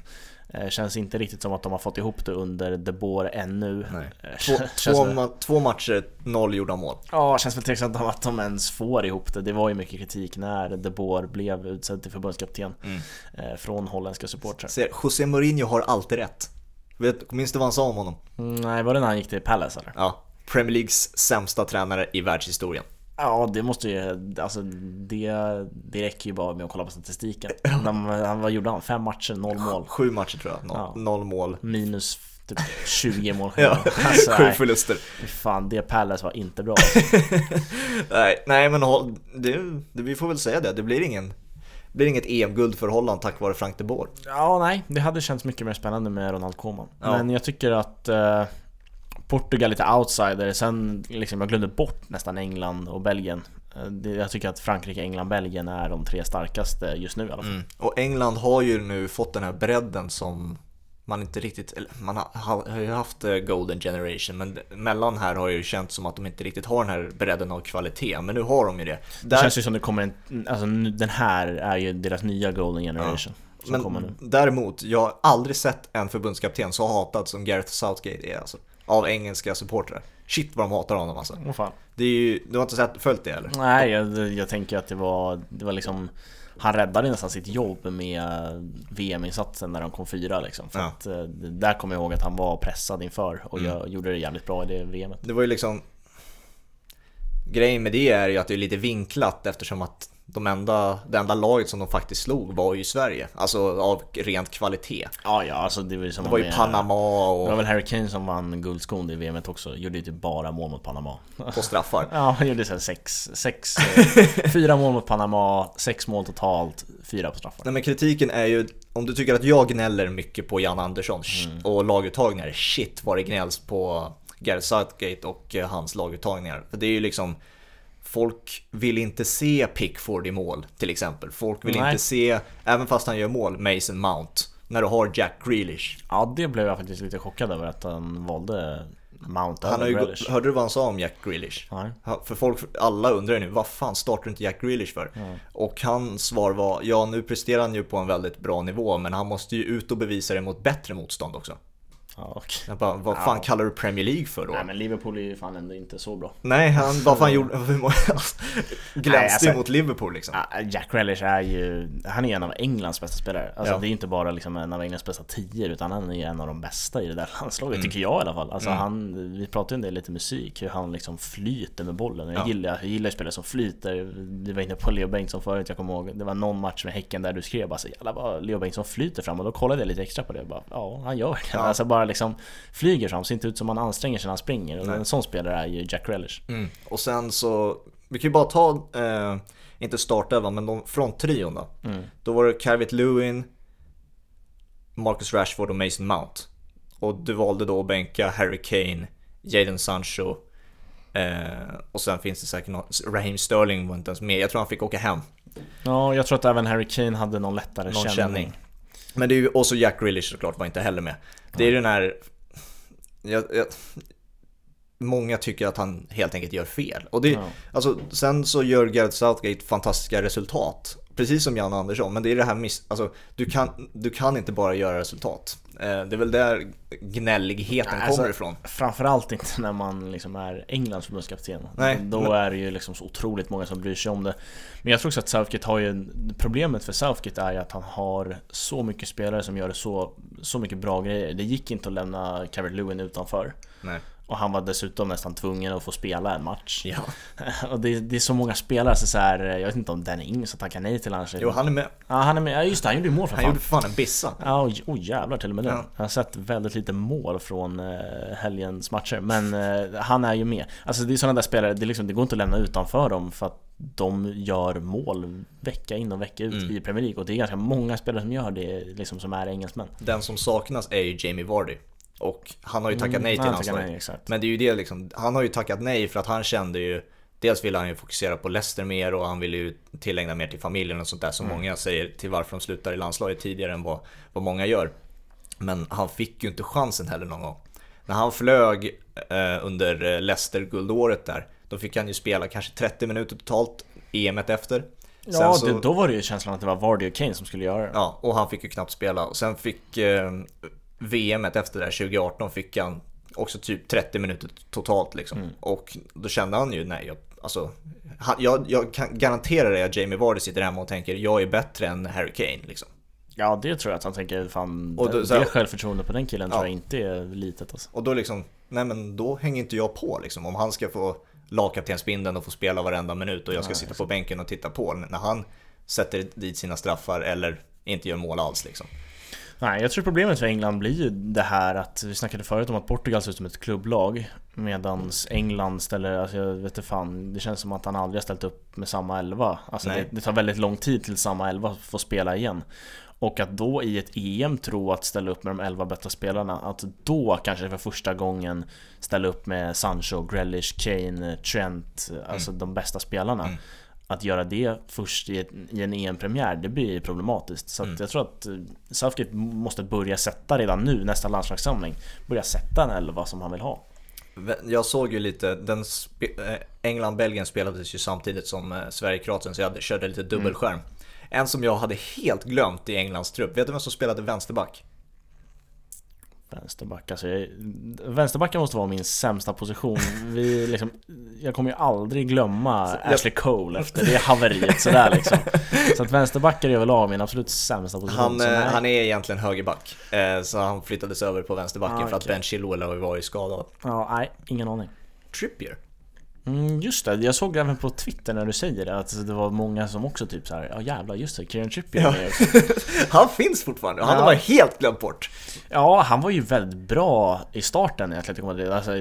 Eh, känns inte riktigt som att de har fått ihop det under De Boer ännu. Eh, Två, två, ma- två matcher, noll gjorda mål. Ja, känns väl tveksamt om att de ens får ihop det. Det var ju mycket kritik när De Boer blev utsedd till förbundskapten Mm. eh, från holländska supportrar. Ser, José Mourinho har alltid rätt. Vet, minns du vad han sa om honom? Mm, nej, var det när han gick till Palace eller? Ja, Premier Leagues sämsta tränare i världshistorien. Ja, det måste ju, alltså det, det räcker ju bara med att kolla på statistiken. (laughs) De, han, vad gjorde han? Fem matcher, noll mål. Sju matcher tror jag, noll, Ja. noll mål. Minus typ 20 mål (laughs) Ja, alltså, sju nej, förluster. fy fan, det Palace var inte bra. (laughs) nej, nej, men håll- det, det, vi får väl säga det. Det blir ingen blir inget EM-guld för Holland tack vare Frank de Boer. Ja, nej, det hade känts mycket mer spännande med Ronald Koeman. Ja. Men jag tycker att eh, Portugal lite outsider, sen liksom, jag glömde bort nästan England och Belgien. Eh, det, jag tycker att Frankrike, England, Belgien är de tre starkaste just nu i alla fall. Mm. Och England har ju nu fått den här bredden som man inte riktigt, man har, ju haft eh, Golden Generation men mellan här har ju känt som att de inte riktigt har den här bredden av kvalitet men nu har de ju det. Det Där, känns ju som det kommer en, alltså den här är ju deras nya golden generation nu. men däremot, jag har aldrig sett en förbundskapten så hatad som Gareth Southgate är alltså. Av engelska supportrar. Shit vad de hatar honom alltså. Åh fan. Det är ju, du har inte sett, följt det eller? Nej, jag, jag tänker att det var, det var liksom han räddade nästan sitt jobb med VM-insatsen när de kom fyra liksom. För Ja. att eh, där kommer jag ihåg att han var pressad inför och Mm. jag gjorde det jävligt bra i det VMet. Det var ju liksom Grejen med det är ju att det är lite vinklat eftersom att de enda, det enda laget som de faktiskt slog var ju Sverige. Alltså av rent kvalitet. Ja, ja, alltså det var ju som Det var ju Panama Det var och väl Harry Kane som vann guldskon i VMet också, gjorde ju typ bara mål mot Panama. på straffar. (laughs) Ja, han gjorde här sex, sex, eh, (laughs) fyra mål mot Panama, sex mål totalt, fyra på straffar. Nej men kritiken är ju, om du tycker att jag gnäller mycket på Jan Andersson Mm. och laguttagningar, shit vad det gnälls på Gareth Southgate och eh, hans laguttagningar. För det är ju liksom Folk vill inte se Pickford i mål till exempel. Folk vill Nej. inte se, även fast han gör mål, Mason Mount. När du har Jack Grealish. Ja, det blev jag faktiskt lite chockad över att han valde Mount Han har ju, Grealish. hörde du vad han sa om Jack Grealish? Nej. För folk, alla undrar ju nu, vad fan startar du inte Jack Grealish för? Och hans svar var, ja nu presterar han ju på en väldigt bra nivå men han måste ju ut och bevisa det mot bättre motstånd också. Ja, okej. Jag bara, vad fan Ja. kallar du Premier League för då? Nej men Liverpool är ju fan ändå inte så bra. Nej, han, vad fan (laughs) gjorde, (laughs) glänste alltså- ju mot Liverpool liksom. Jack Grealish är ju, han är en av Englands bästa spelare. Alltså Ja. det är inte bara liksom en av Englands bästa tior utan han är ju en av de bästa i det där landslaget, Mm. tycker jag i alla fall. Alltså han, vi pratade ju en del lite musik, hur han liksom flyter med bollen. Jag Ja. gillar, jag gillar spelare som flyter. Vi var inne på Leo Bengtsson förut, jag kommer ihåg, det var någon match med Häcken där du skrev bara så jävla vad Leo Bengtsson flyter fram och då kollade jag lite extra på det och bara, ja han gör verkligen Ja. Alltså bara liksom flyger fram, ser inte ut som han anstränger sig när han springer. Och en sån spelare är ju Jack Relish. Mm. Och sen så, vi kan ju bara ta, eh, inte startelvan, men de fronttrion då. Mm. Då var det Calvert Lewin, Marcus Rashford och Mason Mount. Och du valde då att bänka Harry Kane, Jadon Sancho eh, och sen finns det säkert någon, Raheem Sterling var inte ens med. Jag tror han fick åka hem. Ja, jag tror att även Harry Kane hade någon lättare Någon känning. känning. Men det är ju, och så Jack Grealish såklart var inte heller med. Det är den här, jag, jag, många tycker att han helt enkelt gör fel. Och det, Ja. alltså, sen så gör Gareth Southgate fantastiska resultat. Precis som Jan Andersson, men det är det här miss, alltså, du, kan, du kan inte bara göra resultat. Eh, det är väl där gnälligheten Nej, alltså, kommer ifrån. Framförallt inte när man liksom är Englands förbundskapten. Nej, Då men- är det ju liksom så otroligt många som bryr sig om det. Men jag tror också att Southgate har ju... Problemet för Southgate är ju att han har så mycket spelare som gör så, så mycket bra grejer. Det gick inte att lämna Calvert Lewin utanför. Nej. Och han var dessutom nästan tvungen att få spela en match. Ja. (laughs) Och det, det är så många spelare, så, så här, jag vet inte om Danny Ings har tackat nej till annars. Jo, han är med. Ja, han är med. Ja, just det, han gjorde ju mål för Han fan. gjorde för fan en bissa. Ja, oj oh, jävlar till och med. Ja. Jag har sett väldigt lite mål från eh, helgens matcher, men eh, han är ju med. Alltså det är sådana där spelare, det, liksom, det går inte att lämna utanför dem för att de gör mål vecka in och vecka ut Mm. i Premier League och det är ganska många spelare som gör det, liksom som är engelsmän. Den som saknas är ju Jamie Vardy. Och han har ju tackat nej till Mm, landslaget. nej. Men det är ju det liksom, han har ju tackat nej för att han kände ju Dels ville han ju fokusera på Leicester mer och han ville ju tillägna mer till familjen och sånt där som många säger till varför de slutar i landslaget tidigare än vad, vad många gör. Men han fick ju inte chansen heller någon gång. När han flög eh, under eh, Leicester-guldåret där, då fick han ju spela kanske 30 minuter totalt, EMet efter. Ja, så- det, då var det ju känslan att det var Vardy och Kane som skulle göra det. Ja, och han fick ju knappt spela. Och sen fick eh, VM efter det där 2018 fick han också typ 30 minuter totalt liksom. Mm. Och då kände han ju, nej, jag, alltså, han, jag, jag kan garantera dig att Jamie Vardy sitter hemma och tänker jag är bättre än Harry Kane liksom. Ja, det tror jag att han tänker, fan, Och då- det, så här- det självförtroendet på den killen Ja. tror jag inte är litet alltså. Och då liksom, nej men då hänger inte jag på liksom. Om han ska få lagkaptensbindeln och få spela varenda minut och jag ska Nej, sitta på bänken och titta på när han sätter dit sina straffar eller inte gör mål alls liksom. Nej, jag tror problemet för England blir ju det här att vi snackade förut om att Portugal ser ut som ett klubblag medan England ställer, alltså jag vet inte fan, det känns som att han aldrig har ställt upp med samma elva. Alltså det, det tar väldigt lång tid till samma elva får spela igen. Och att då i ett EM tro att ställa upp med de elva bästa spelarna, att då kanske för första gången ställa upp med Sancho, Grealish, Kane, Trent, alltså de bästa spelarna. Mm. Att göra det först i, en EM-premiär, det blir problematiskt. Så Mm. jag tror att eh, Southgate måste börja sätta redan nu, nästa landslagssamling, börja sätta en elva som han vill ha. Jag såg ju lite, den spe- eh, England-Belgien spelades ju samtidigt som eh, Sverige-Kroatien så jag körde lite dubbelskärm. En som jag hade helt glömt i Englands trupp, vet du vem som spelade vänsterback? Vänsterback, alltså jag, vänsterbacken måste vara min sämsta position. Vi liksom, jag kommer ju aldrig glömma jag- Ashley Cole efter det haveriet sådär liksom. Så att vänsterbackar är överlag min absolut sämsta position. Han, Så eh, nej. han är egentligen högerback, eh, så han flyttades över på vänsterbacken Ah, för att. Ben Chilwell har ju varit skadad. Ja, nej, ingen aning. Trippier? Mm, just det, jag såg även på Twitter när du säger det att det var många som också typ så här, ja jävlar just det, Kieran Trippier Ja. är med (laughs) också. han finns fortfarande, han Ja. bara helt glömt bort. Ja, han var ju väldigt bra i starten i Atletico Madrid. Alltså,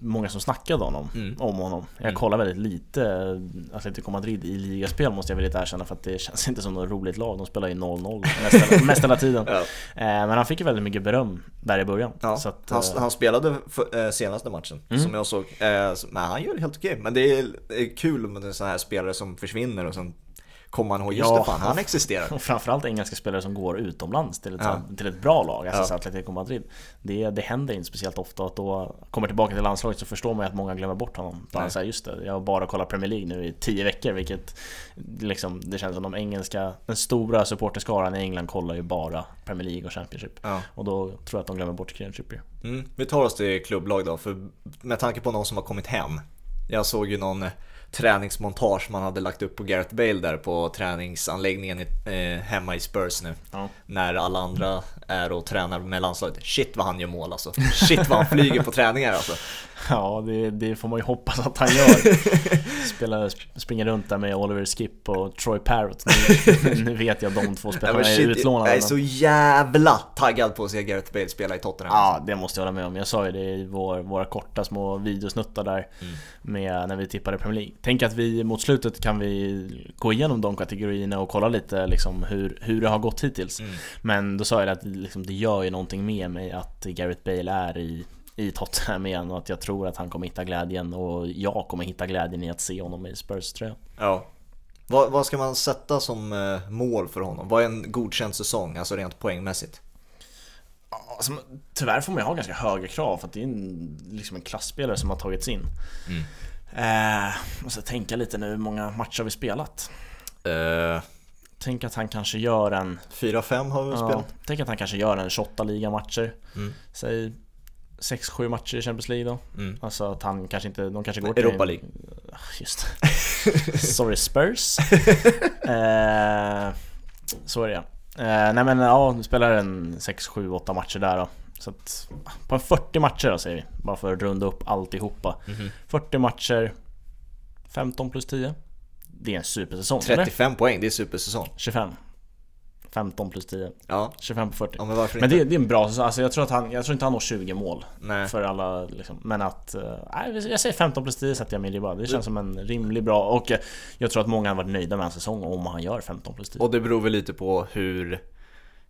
många som snackade honom, Mm. om honom. Jag Mm. kollar väldigt lite Atletico Madrid i ligaspel måste jag väl lite erkänna för att det känns (laughs) inte som något roligt lag. De spelar ju 0-0 mest, mest hela tiden. (laughs) Ja. Eh, Men han fick ju väldigt mycket beröm där i början. Ja, att, han, eh, han spelade för, eh, senaste matchen Mm. som jag såg. Så- men han gör helt okej. Men det är, det är kul med sådana här spelare som försvinner och sen kommer man ihåg, just Ja. det fan, han existerar. Och (laughs) framförallt engelska spelare som går utomlands till ett, Ja. till ett bra lag, alltså Ja. så Atletico Madrid. Det, det händer inte speciellt ofta att då kommer tillbaka till landslaget så förstår man ju att många glömmer bort honom. Nej. han säger just det, jag har bara kollat Premier League nu i tio veckor vilket liksom, det känns som de engelska, den stora supporterskaran i England kollar ju bara Premier League och Championship. Ja. Och då tror jag att de glömmer bort Kieran Trippier. Mm. Vi tar oss till klubblag då, för med tanke på någon som har kommit hem. Jag såg ju någon eh, träningsmontage man hade lagt upp på Gareth Bale där på träningsanläggningen i, eh, hemma i Spurs nu. Ja. När alla andra är och tränar med landslaget. Shit vad han gör mål alltså. Shit vad han flyger på träningar alltså. Ja, det, det får man ju hoppas att han gör. (laughs) Spelar, springer runt där med Oliver Skip och Troy Parrott. Nu, (laughs) nu vet jag de två Ja, spelarna är utlånade. jag är så jävla taggad på att se Gareth Bale spela i Tottenham. Ja, det måste jag hålla med om. Jag sa ju det i vår, våra korta små videosnuttar där Mm. med när vi tippade Premier League. Tänk att vi mot slutet kan vi gå igenom de kategorierna och kolla lite liksom hur, hur det har gått hittills. Mm. Men då sa jag att liksom, det gör ju någonting med mig att Gareth Bale är i, i Tottenham igen och att jag tror att han kommer hitta glädjen och jag kommer hitta glädjen i att se honom i Spurs-tröjan. Ja. Vad, vad ska man sätta som eh, mål för honom? Vad är en godkänd säsong, alltså rent poängmässigt? Alltså, tyvärr får man ju ha ganska höga krav för att det är en, liksom en klassspelare som har tagits in. Mm. Eh, måste tänka lite nu hur många matcher har vi spelat? Eh, Tänk att han kanske gör en... 4-5 har vi Ja, spelat? tänk att han kanske gör en 28 ligamatcher. Mm. Säg 6-7 matcher i Champions League då. Mm. Alltså att han kanske inte... De kanske går Europa League. Ah, Just. (laughs) Sorry Spurs. (laughs) eh, så är det. Eh, nej men ja, du spelar en 6, 7, 8 matcher där då. Så att, på en 40 matcher då säger vi. Bara för att runda upp alltihopa. Mhm. 40 matcher, 15 plus 10. Det är en supersäsong eller? 35 poäng, det är supersäsong. 25. 15 plus 10. Ja, 25 på 40. ja men varför Men inte? det, det är en bra säsong. Alltså jag tror att han, jag tror inte han når 20 mål. Nej. För alla liksom. Men att, eh, nej, jag säger 15 plus 10 sätter jag mig i ribban. Det känns som en rimlig bra och jag tror att många har varit nöjda med en säsong om han gör 15 plus 10. Och det beror väl lite på hur,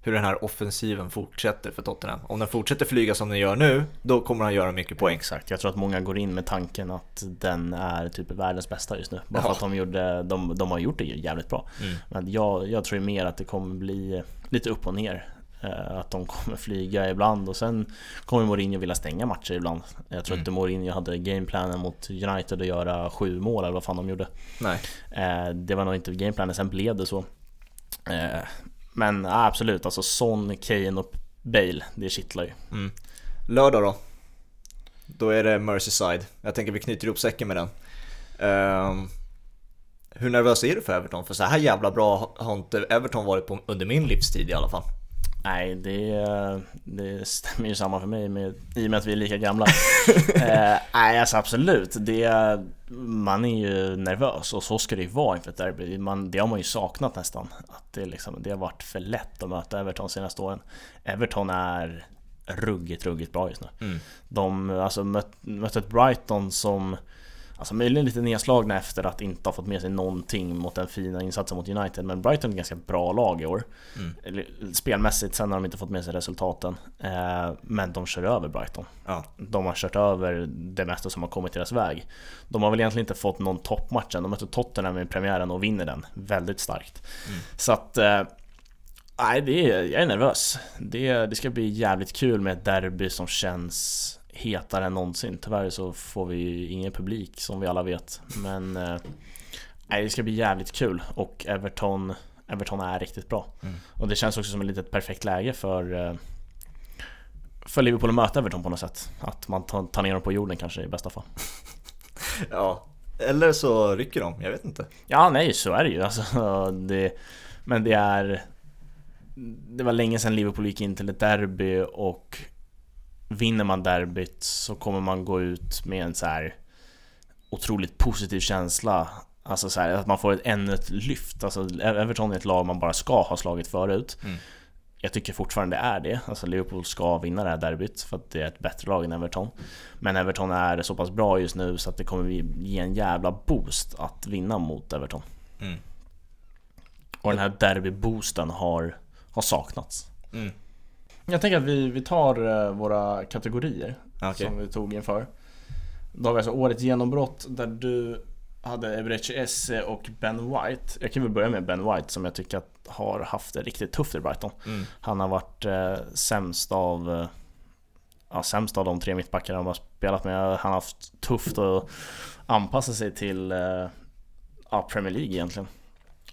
hur den här offensiven fortsätter för Tottenham. Om den fortsätter flyga som den gör nu, då kommer han göra mycket poäng. Exakt, jag tror att många går in med tanken att den är typ världens bästa just nu. Bara för Ja. att de, gjorde, de, de har gjort det jävligt bra. Mm. Men jag, jag tror mer att det kommer bli lite upp och ner. Eh, Att de kommer flyga ibland och sen kommer Mourinho vilja stänga matcher ibland. Jag tror Mm. inte Mourinho hade gameplanen mot United att göra sju mål eller vad fan de gjorde. Nej. Eh, Det var nog inte gameplanen, sen blev det så. Men ja, absolut, alltså Son, Kane och Bale, det kittlar ju. Mm. Lördag då? Då är det Merseyside. Jag tänker vi knyter ihop säcken med den. Um, hur nervös är du för Everton? För så här jävla bra har inte Everton varit på under min livstid i alla fall. Nej, det, det stämmer ju samma för mig med, i och med att vi är lika gamla. (laughs) eh, nej, alltså absolut. Det, man är ju nervös och så ska det ju vara inför ett derby. Man, det har man ju saknat nästan. Att det, liksom, det har varit för lätt att möta Everton senaste åren. Everton är ruggigt, ruggigt bra just nu. Mm. De alltså, mött, mötte ett Brighton som Alltså möjligen lite nedslagna efter att inte ha fått med sig någonting mot den fina insatsen mot United Men Brighton är ett ganska bra lag i år Mm. Spelmässigt, sen har de inte fått med sig resultaten eh, Men de kör över Brighton Ja. De har kört över det mesta som har kommit deras väg De har väl egentligen inte fått någon toppmatch än De mötte Tottenham i premiären och vinner den väldigt starkt Mm. Så att eh, Nej, det är, jag är nervös. Det, det ska bli jävligt kul med ett derby som känns hetare än någonsin. Tyvärr så får vi ingen publik som vi alla vet. Men eh, det ska bli jävligt kul och Everton, Everton är riktigt bra. Mm. Och det känns också som ett litet perfekt läge för eh, för Liverpool att möta Everton på något sätt. Att man tar ner dem på jorden kanske i bästa fall. (laughs) ja. Eller så rycker de, jag vet inte. Ja, nej, så är det ju. Alltså, (laughs) det, men det är... Det var länge sedan Liverpool gick in till ett derby och vinner man derbyt så kommer man gå ut med en så här otroligt positiv känsla. Alltså så här, att man får ett, ännu ett lyft. Alltså Everton är ett lag man bara ska ha slagit förut. Mm. Jag tycker fortfarande det är det. Alltså Liverpool ska vinna det här derbyt för att det är ett bättre lag än Everton. Men Everton är så pass bra just nu så att det kommer ge en jävla boost att vinna mot Everton. Mm. Och den här derbyboosten har, har saknats. Mm. Jag tänker att vi, vi tar eh, våra kategorier Okej. som vi tog inför. Då har vi alltså årets genombrott där du hade Ebrechi Esse och Ben White. Jag kan väl börja med Ben White som jag tycker att har haft det riktigt tufft i Brighton. Mm. Han har varit eh, sämst av eh, Ja, sämst av de tre mittbackarna de har spelat med. Han har haft tufft att anpassa sig till eh, ja, Premier League egentligen.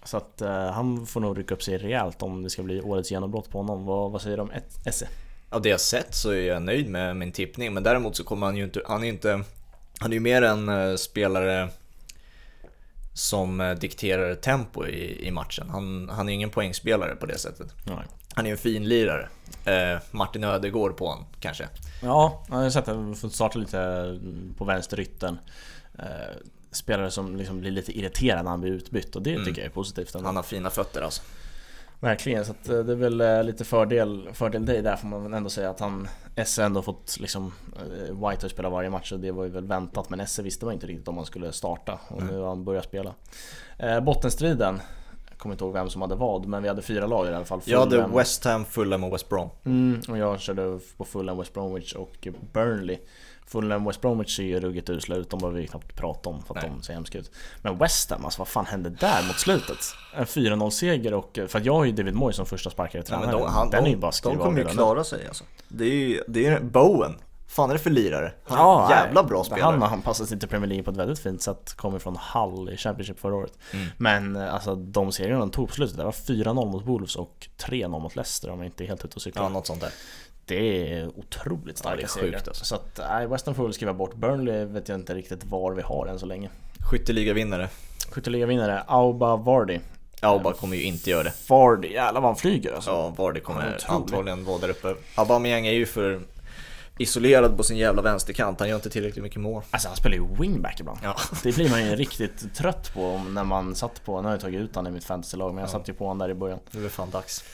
Så att eh, han får nog rycka upp sig rejält om det ska bli årets genombrott på honom. Vad, vad säger du om ett- Esse? Av det jag sett så är jag nöjd med min tippning, men däremot så kommer han ju inte, han är inte, han är ju mer en eh, spelare som eh, dikterar tempo i, i matchen. Han, han är ingen poängspelare på det sättet. Nej. Han är en fin lirare. Eh, Martin Ödegård på honom kanske. Ja, jag har sett att får starta lite på vänsterytten. Eh, spelare som liksom blir lite irriterade när han blir utbytt och det Mm. tycker jag är positivt. Han har fina fötter alltså. Verkligen, så eh, det är väl eh, lite fördel, fördel dig där får man väl ändå säga att han Esse ändå fått liksom eh, White har spelat varje match och det var ju väl väntat men Esse visste man inte riktigt om han skulle starta och nu har han börjat spela. Eh, bottenstriden, jag kommer inte ihåg vem som hade vad men vi hade fyra lag i alla fall. Jag hade Fulham- West Ham, Fulham och West Brom. Mm, och jag körde på Fulham, West Bromwich och Burnley. Fulham, West Bromwich ser ju ruggigt usla ut, de behöver vi knappt prata om för att Nej. de ser hemska ut. Men West Ham, alltså vad fan hände där mot slutet? En 4-0 seger och, för att jag har ju David Moyes som första sparkare Ja, men tränare. de, han, Den de, är ju bara de kommer ju nu. klara sig alltså. Det är ju det är Bowen. fan är det för lirare? Han är Ja, jävla bra spelare. Han har anpassat sig till Premier League på ett väldigt fint sätt, kommer från Hull i Championship förra året. Mm. Men eh, alltså de segrarna de tog på slutet, det var 4-0 mot Wolves och 3-0 mot Leicester om jag inte är helt ute och cyklar. Ja, något sånt där. Det är otroligt Ja, starka det är segrar. sjukt, alltså. Så att, nej, Western får väl skriva bort. Burnley vet jag inte riktigt var vi har än så länge. Skytteligavinnare. Skytteligavinnare, Auba Vardy. Auba kommer ju inte göra det. Vardy, jävlar vad han flyger alltså. Ja, Vardy kommer antagligen vara där uppe. Aubameyang är ju för isolerad på sin jävla vänsterkant. Han gör inte tillräckligt mycket mål. Alltså han spelar ju wingback ibland. Ja. Det blir man ju (laughs) riktigt trött på när man satt på, nu har jag tagit ut honom i mitt fantasylag men jag Ja. satt ju på honom där i början. Nu är det fan dags.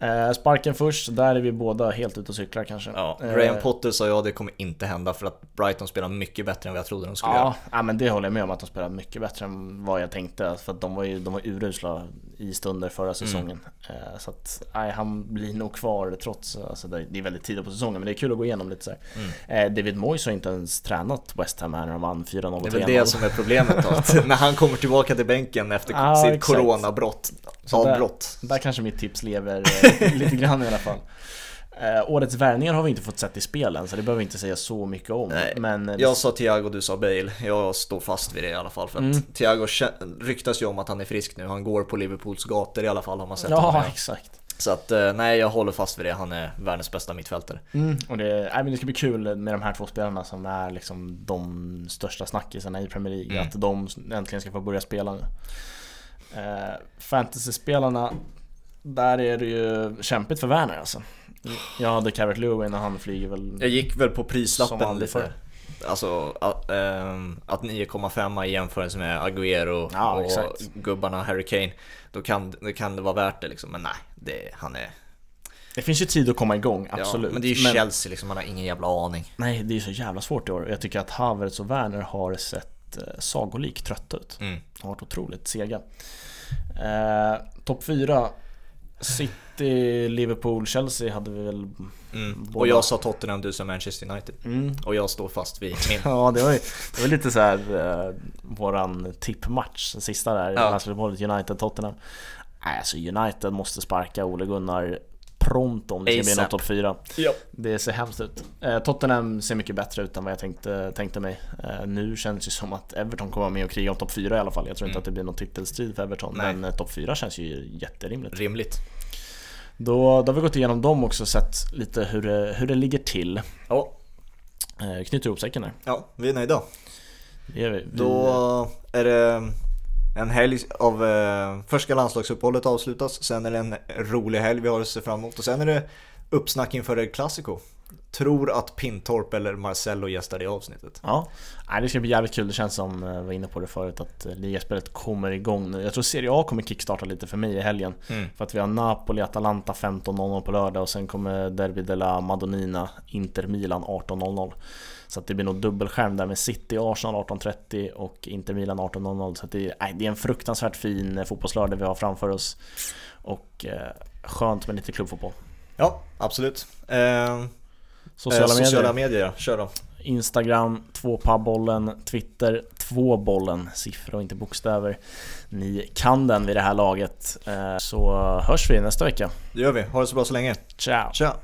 Eh, sparken först, där är vi båda helt ute och cyklar kanske. Ja, Eh, Graham Potter sa jag det kommer inte hända för att Brighton spelar mycket bättre än vad jag trodde de skulle Ja, göra. ja, men det håller jag med om att de spelar mycket bättre än vad jag tänkte. För att de var ju de var urusla i stunder förra säsongen. Eh, Så att, nej, han blir nog kvar trots, alltså det är väldigt tidigt på säsongen men det är kul att gå igenom lite så. Eh, David Moyes har inte ens tränat West Ham här när de vann 4-0 och Det är 3-0. väl det som är problemet då, att (laughs) när han kommer tillbaka till bänken efter Ja, sitt exakt. coronabrott, Så där- avbrott. Där kanske mitt tips lever eh, (laughs) lite grann i alla fall. Eh, årets värvningar har vi inte fått sett i spelen så det behöver vi inte säga så mycket om. Nej, men eh, Jag sa Thiago, du sa Bale. Jag står fast vid det i alla fall. För att Mm. Thiago ryktas ju om att han är frisk nu. Han går på Liverpools gator i alla fall har man sett honom Ja, göra. exakt. Så att eh, nej, jag håller fast vid det. Han är världens bästa mittfältare. Mm, och det, nej, men det ska bli kul med de här två spelarna som är liksom de största snackisarna i Premier League. Mm. Att de äntligen ska få börja spela nu. Eh, Fantasy-spelarna, där är det ju kämpigt för Werner alltså. Jag hade Carrot Lewin och han flyger väl... Jag gick väl på prislappen lite. Alltså att, ehm, att 9,5 i jämförelse med Agüero Ja, och exakt. gubbarna Harry Kane. Då kan, då kan det vara värt det liksom. Men nej, det, han är... Det finns ju tid att komma igång, absolut. Ja, men det är ju Chelsea liksom, man har ingen jävla aning. Nej, det är så jävla svårt i år. Jag tycker att Havertz och Werner har sett eh, sagolikt trötta ut. Mm. Har varit otroligt sega. Eh, Topp 4 City, Liverpool, Chelsea hade vi väl... Mm. Och jag sa Tottenham, du sa Manchester United. Mm. Och jag står fast vid min. (laughs) Ja, det var ju det var lite så här eh, våran tippmatch, den sista där, Ja. landslagsmålet United-Tottenham. Nej, alltså United måste sparka Ole Gunnar pronto om det ska bli något topp 4. Ja. Det ser hemskt ut. Eh, Tottenham ser mycket bättre ut än vad jag tänkte, tänkte mig. Eh, nu känns det som att Everton kommer med och kriga om topp 4 i alla fall. Jag tror inte Mm. att det blir någon titelstrid för Everton, Nej. men eh, topp 4 känns ju jätterimligt. Rimligt. Då, då har vi gått igenom dem också och sett lite hur det, hur det ligger till. Ja, Eh, knyter ihop säcken där. ja vi är nöjda. Det är vi. Vi- Då är det en helg av... Eh, ska landslagsuppehållet avslutas, sen är det en rolig helg vi har att se fram emot och sen är det uppsnack inför El Clasico. Tror att Pintorp eller Marcello gästar det avsnittet. Ja, Nej, det ska bli jävligt kul. Det känns som, eh, jag var inne på det förut, att eh, ligaspelet kommer igång nu. Jag tror Serie A kommer kickstarta lite för mig i helgen. Mm. För att vi har Napoli, Atalanta 15.00 på lördag och sen kommer Derby della Madonnina, Inter Milan 18.00. Så att det blir nog dubbelskärm där med City Arsenal 18.30 och Inter Milan 18.00. Så det, är, nej, det är en fruktansvärt fin eh, fotbollslördag vi har framför oss. Och eh, skönt med lite klubbfotboll. Ja, absolut. Eh, Sociala eh, medier. Sociala medier, ja. Kör då. Instagram, tvåpabollen, Twitter, tvåbollen, siffror och inte bokstäver. Ni kan den vid det här laget. Eh, Så hörs vi nästa vecka. Det gör vi. Ha det så bra så länge. Ciao! Tja!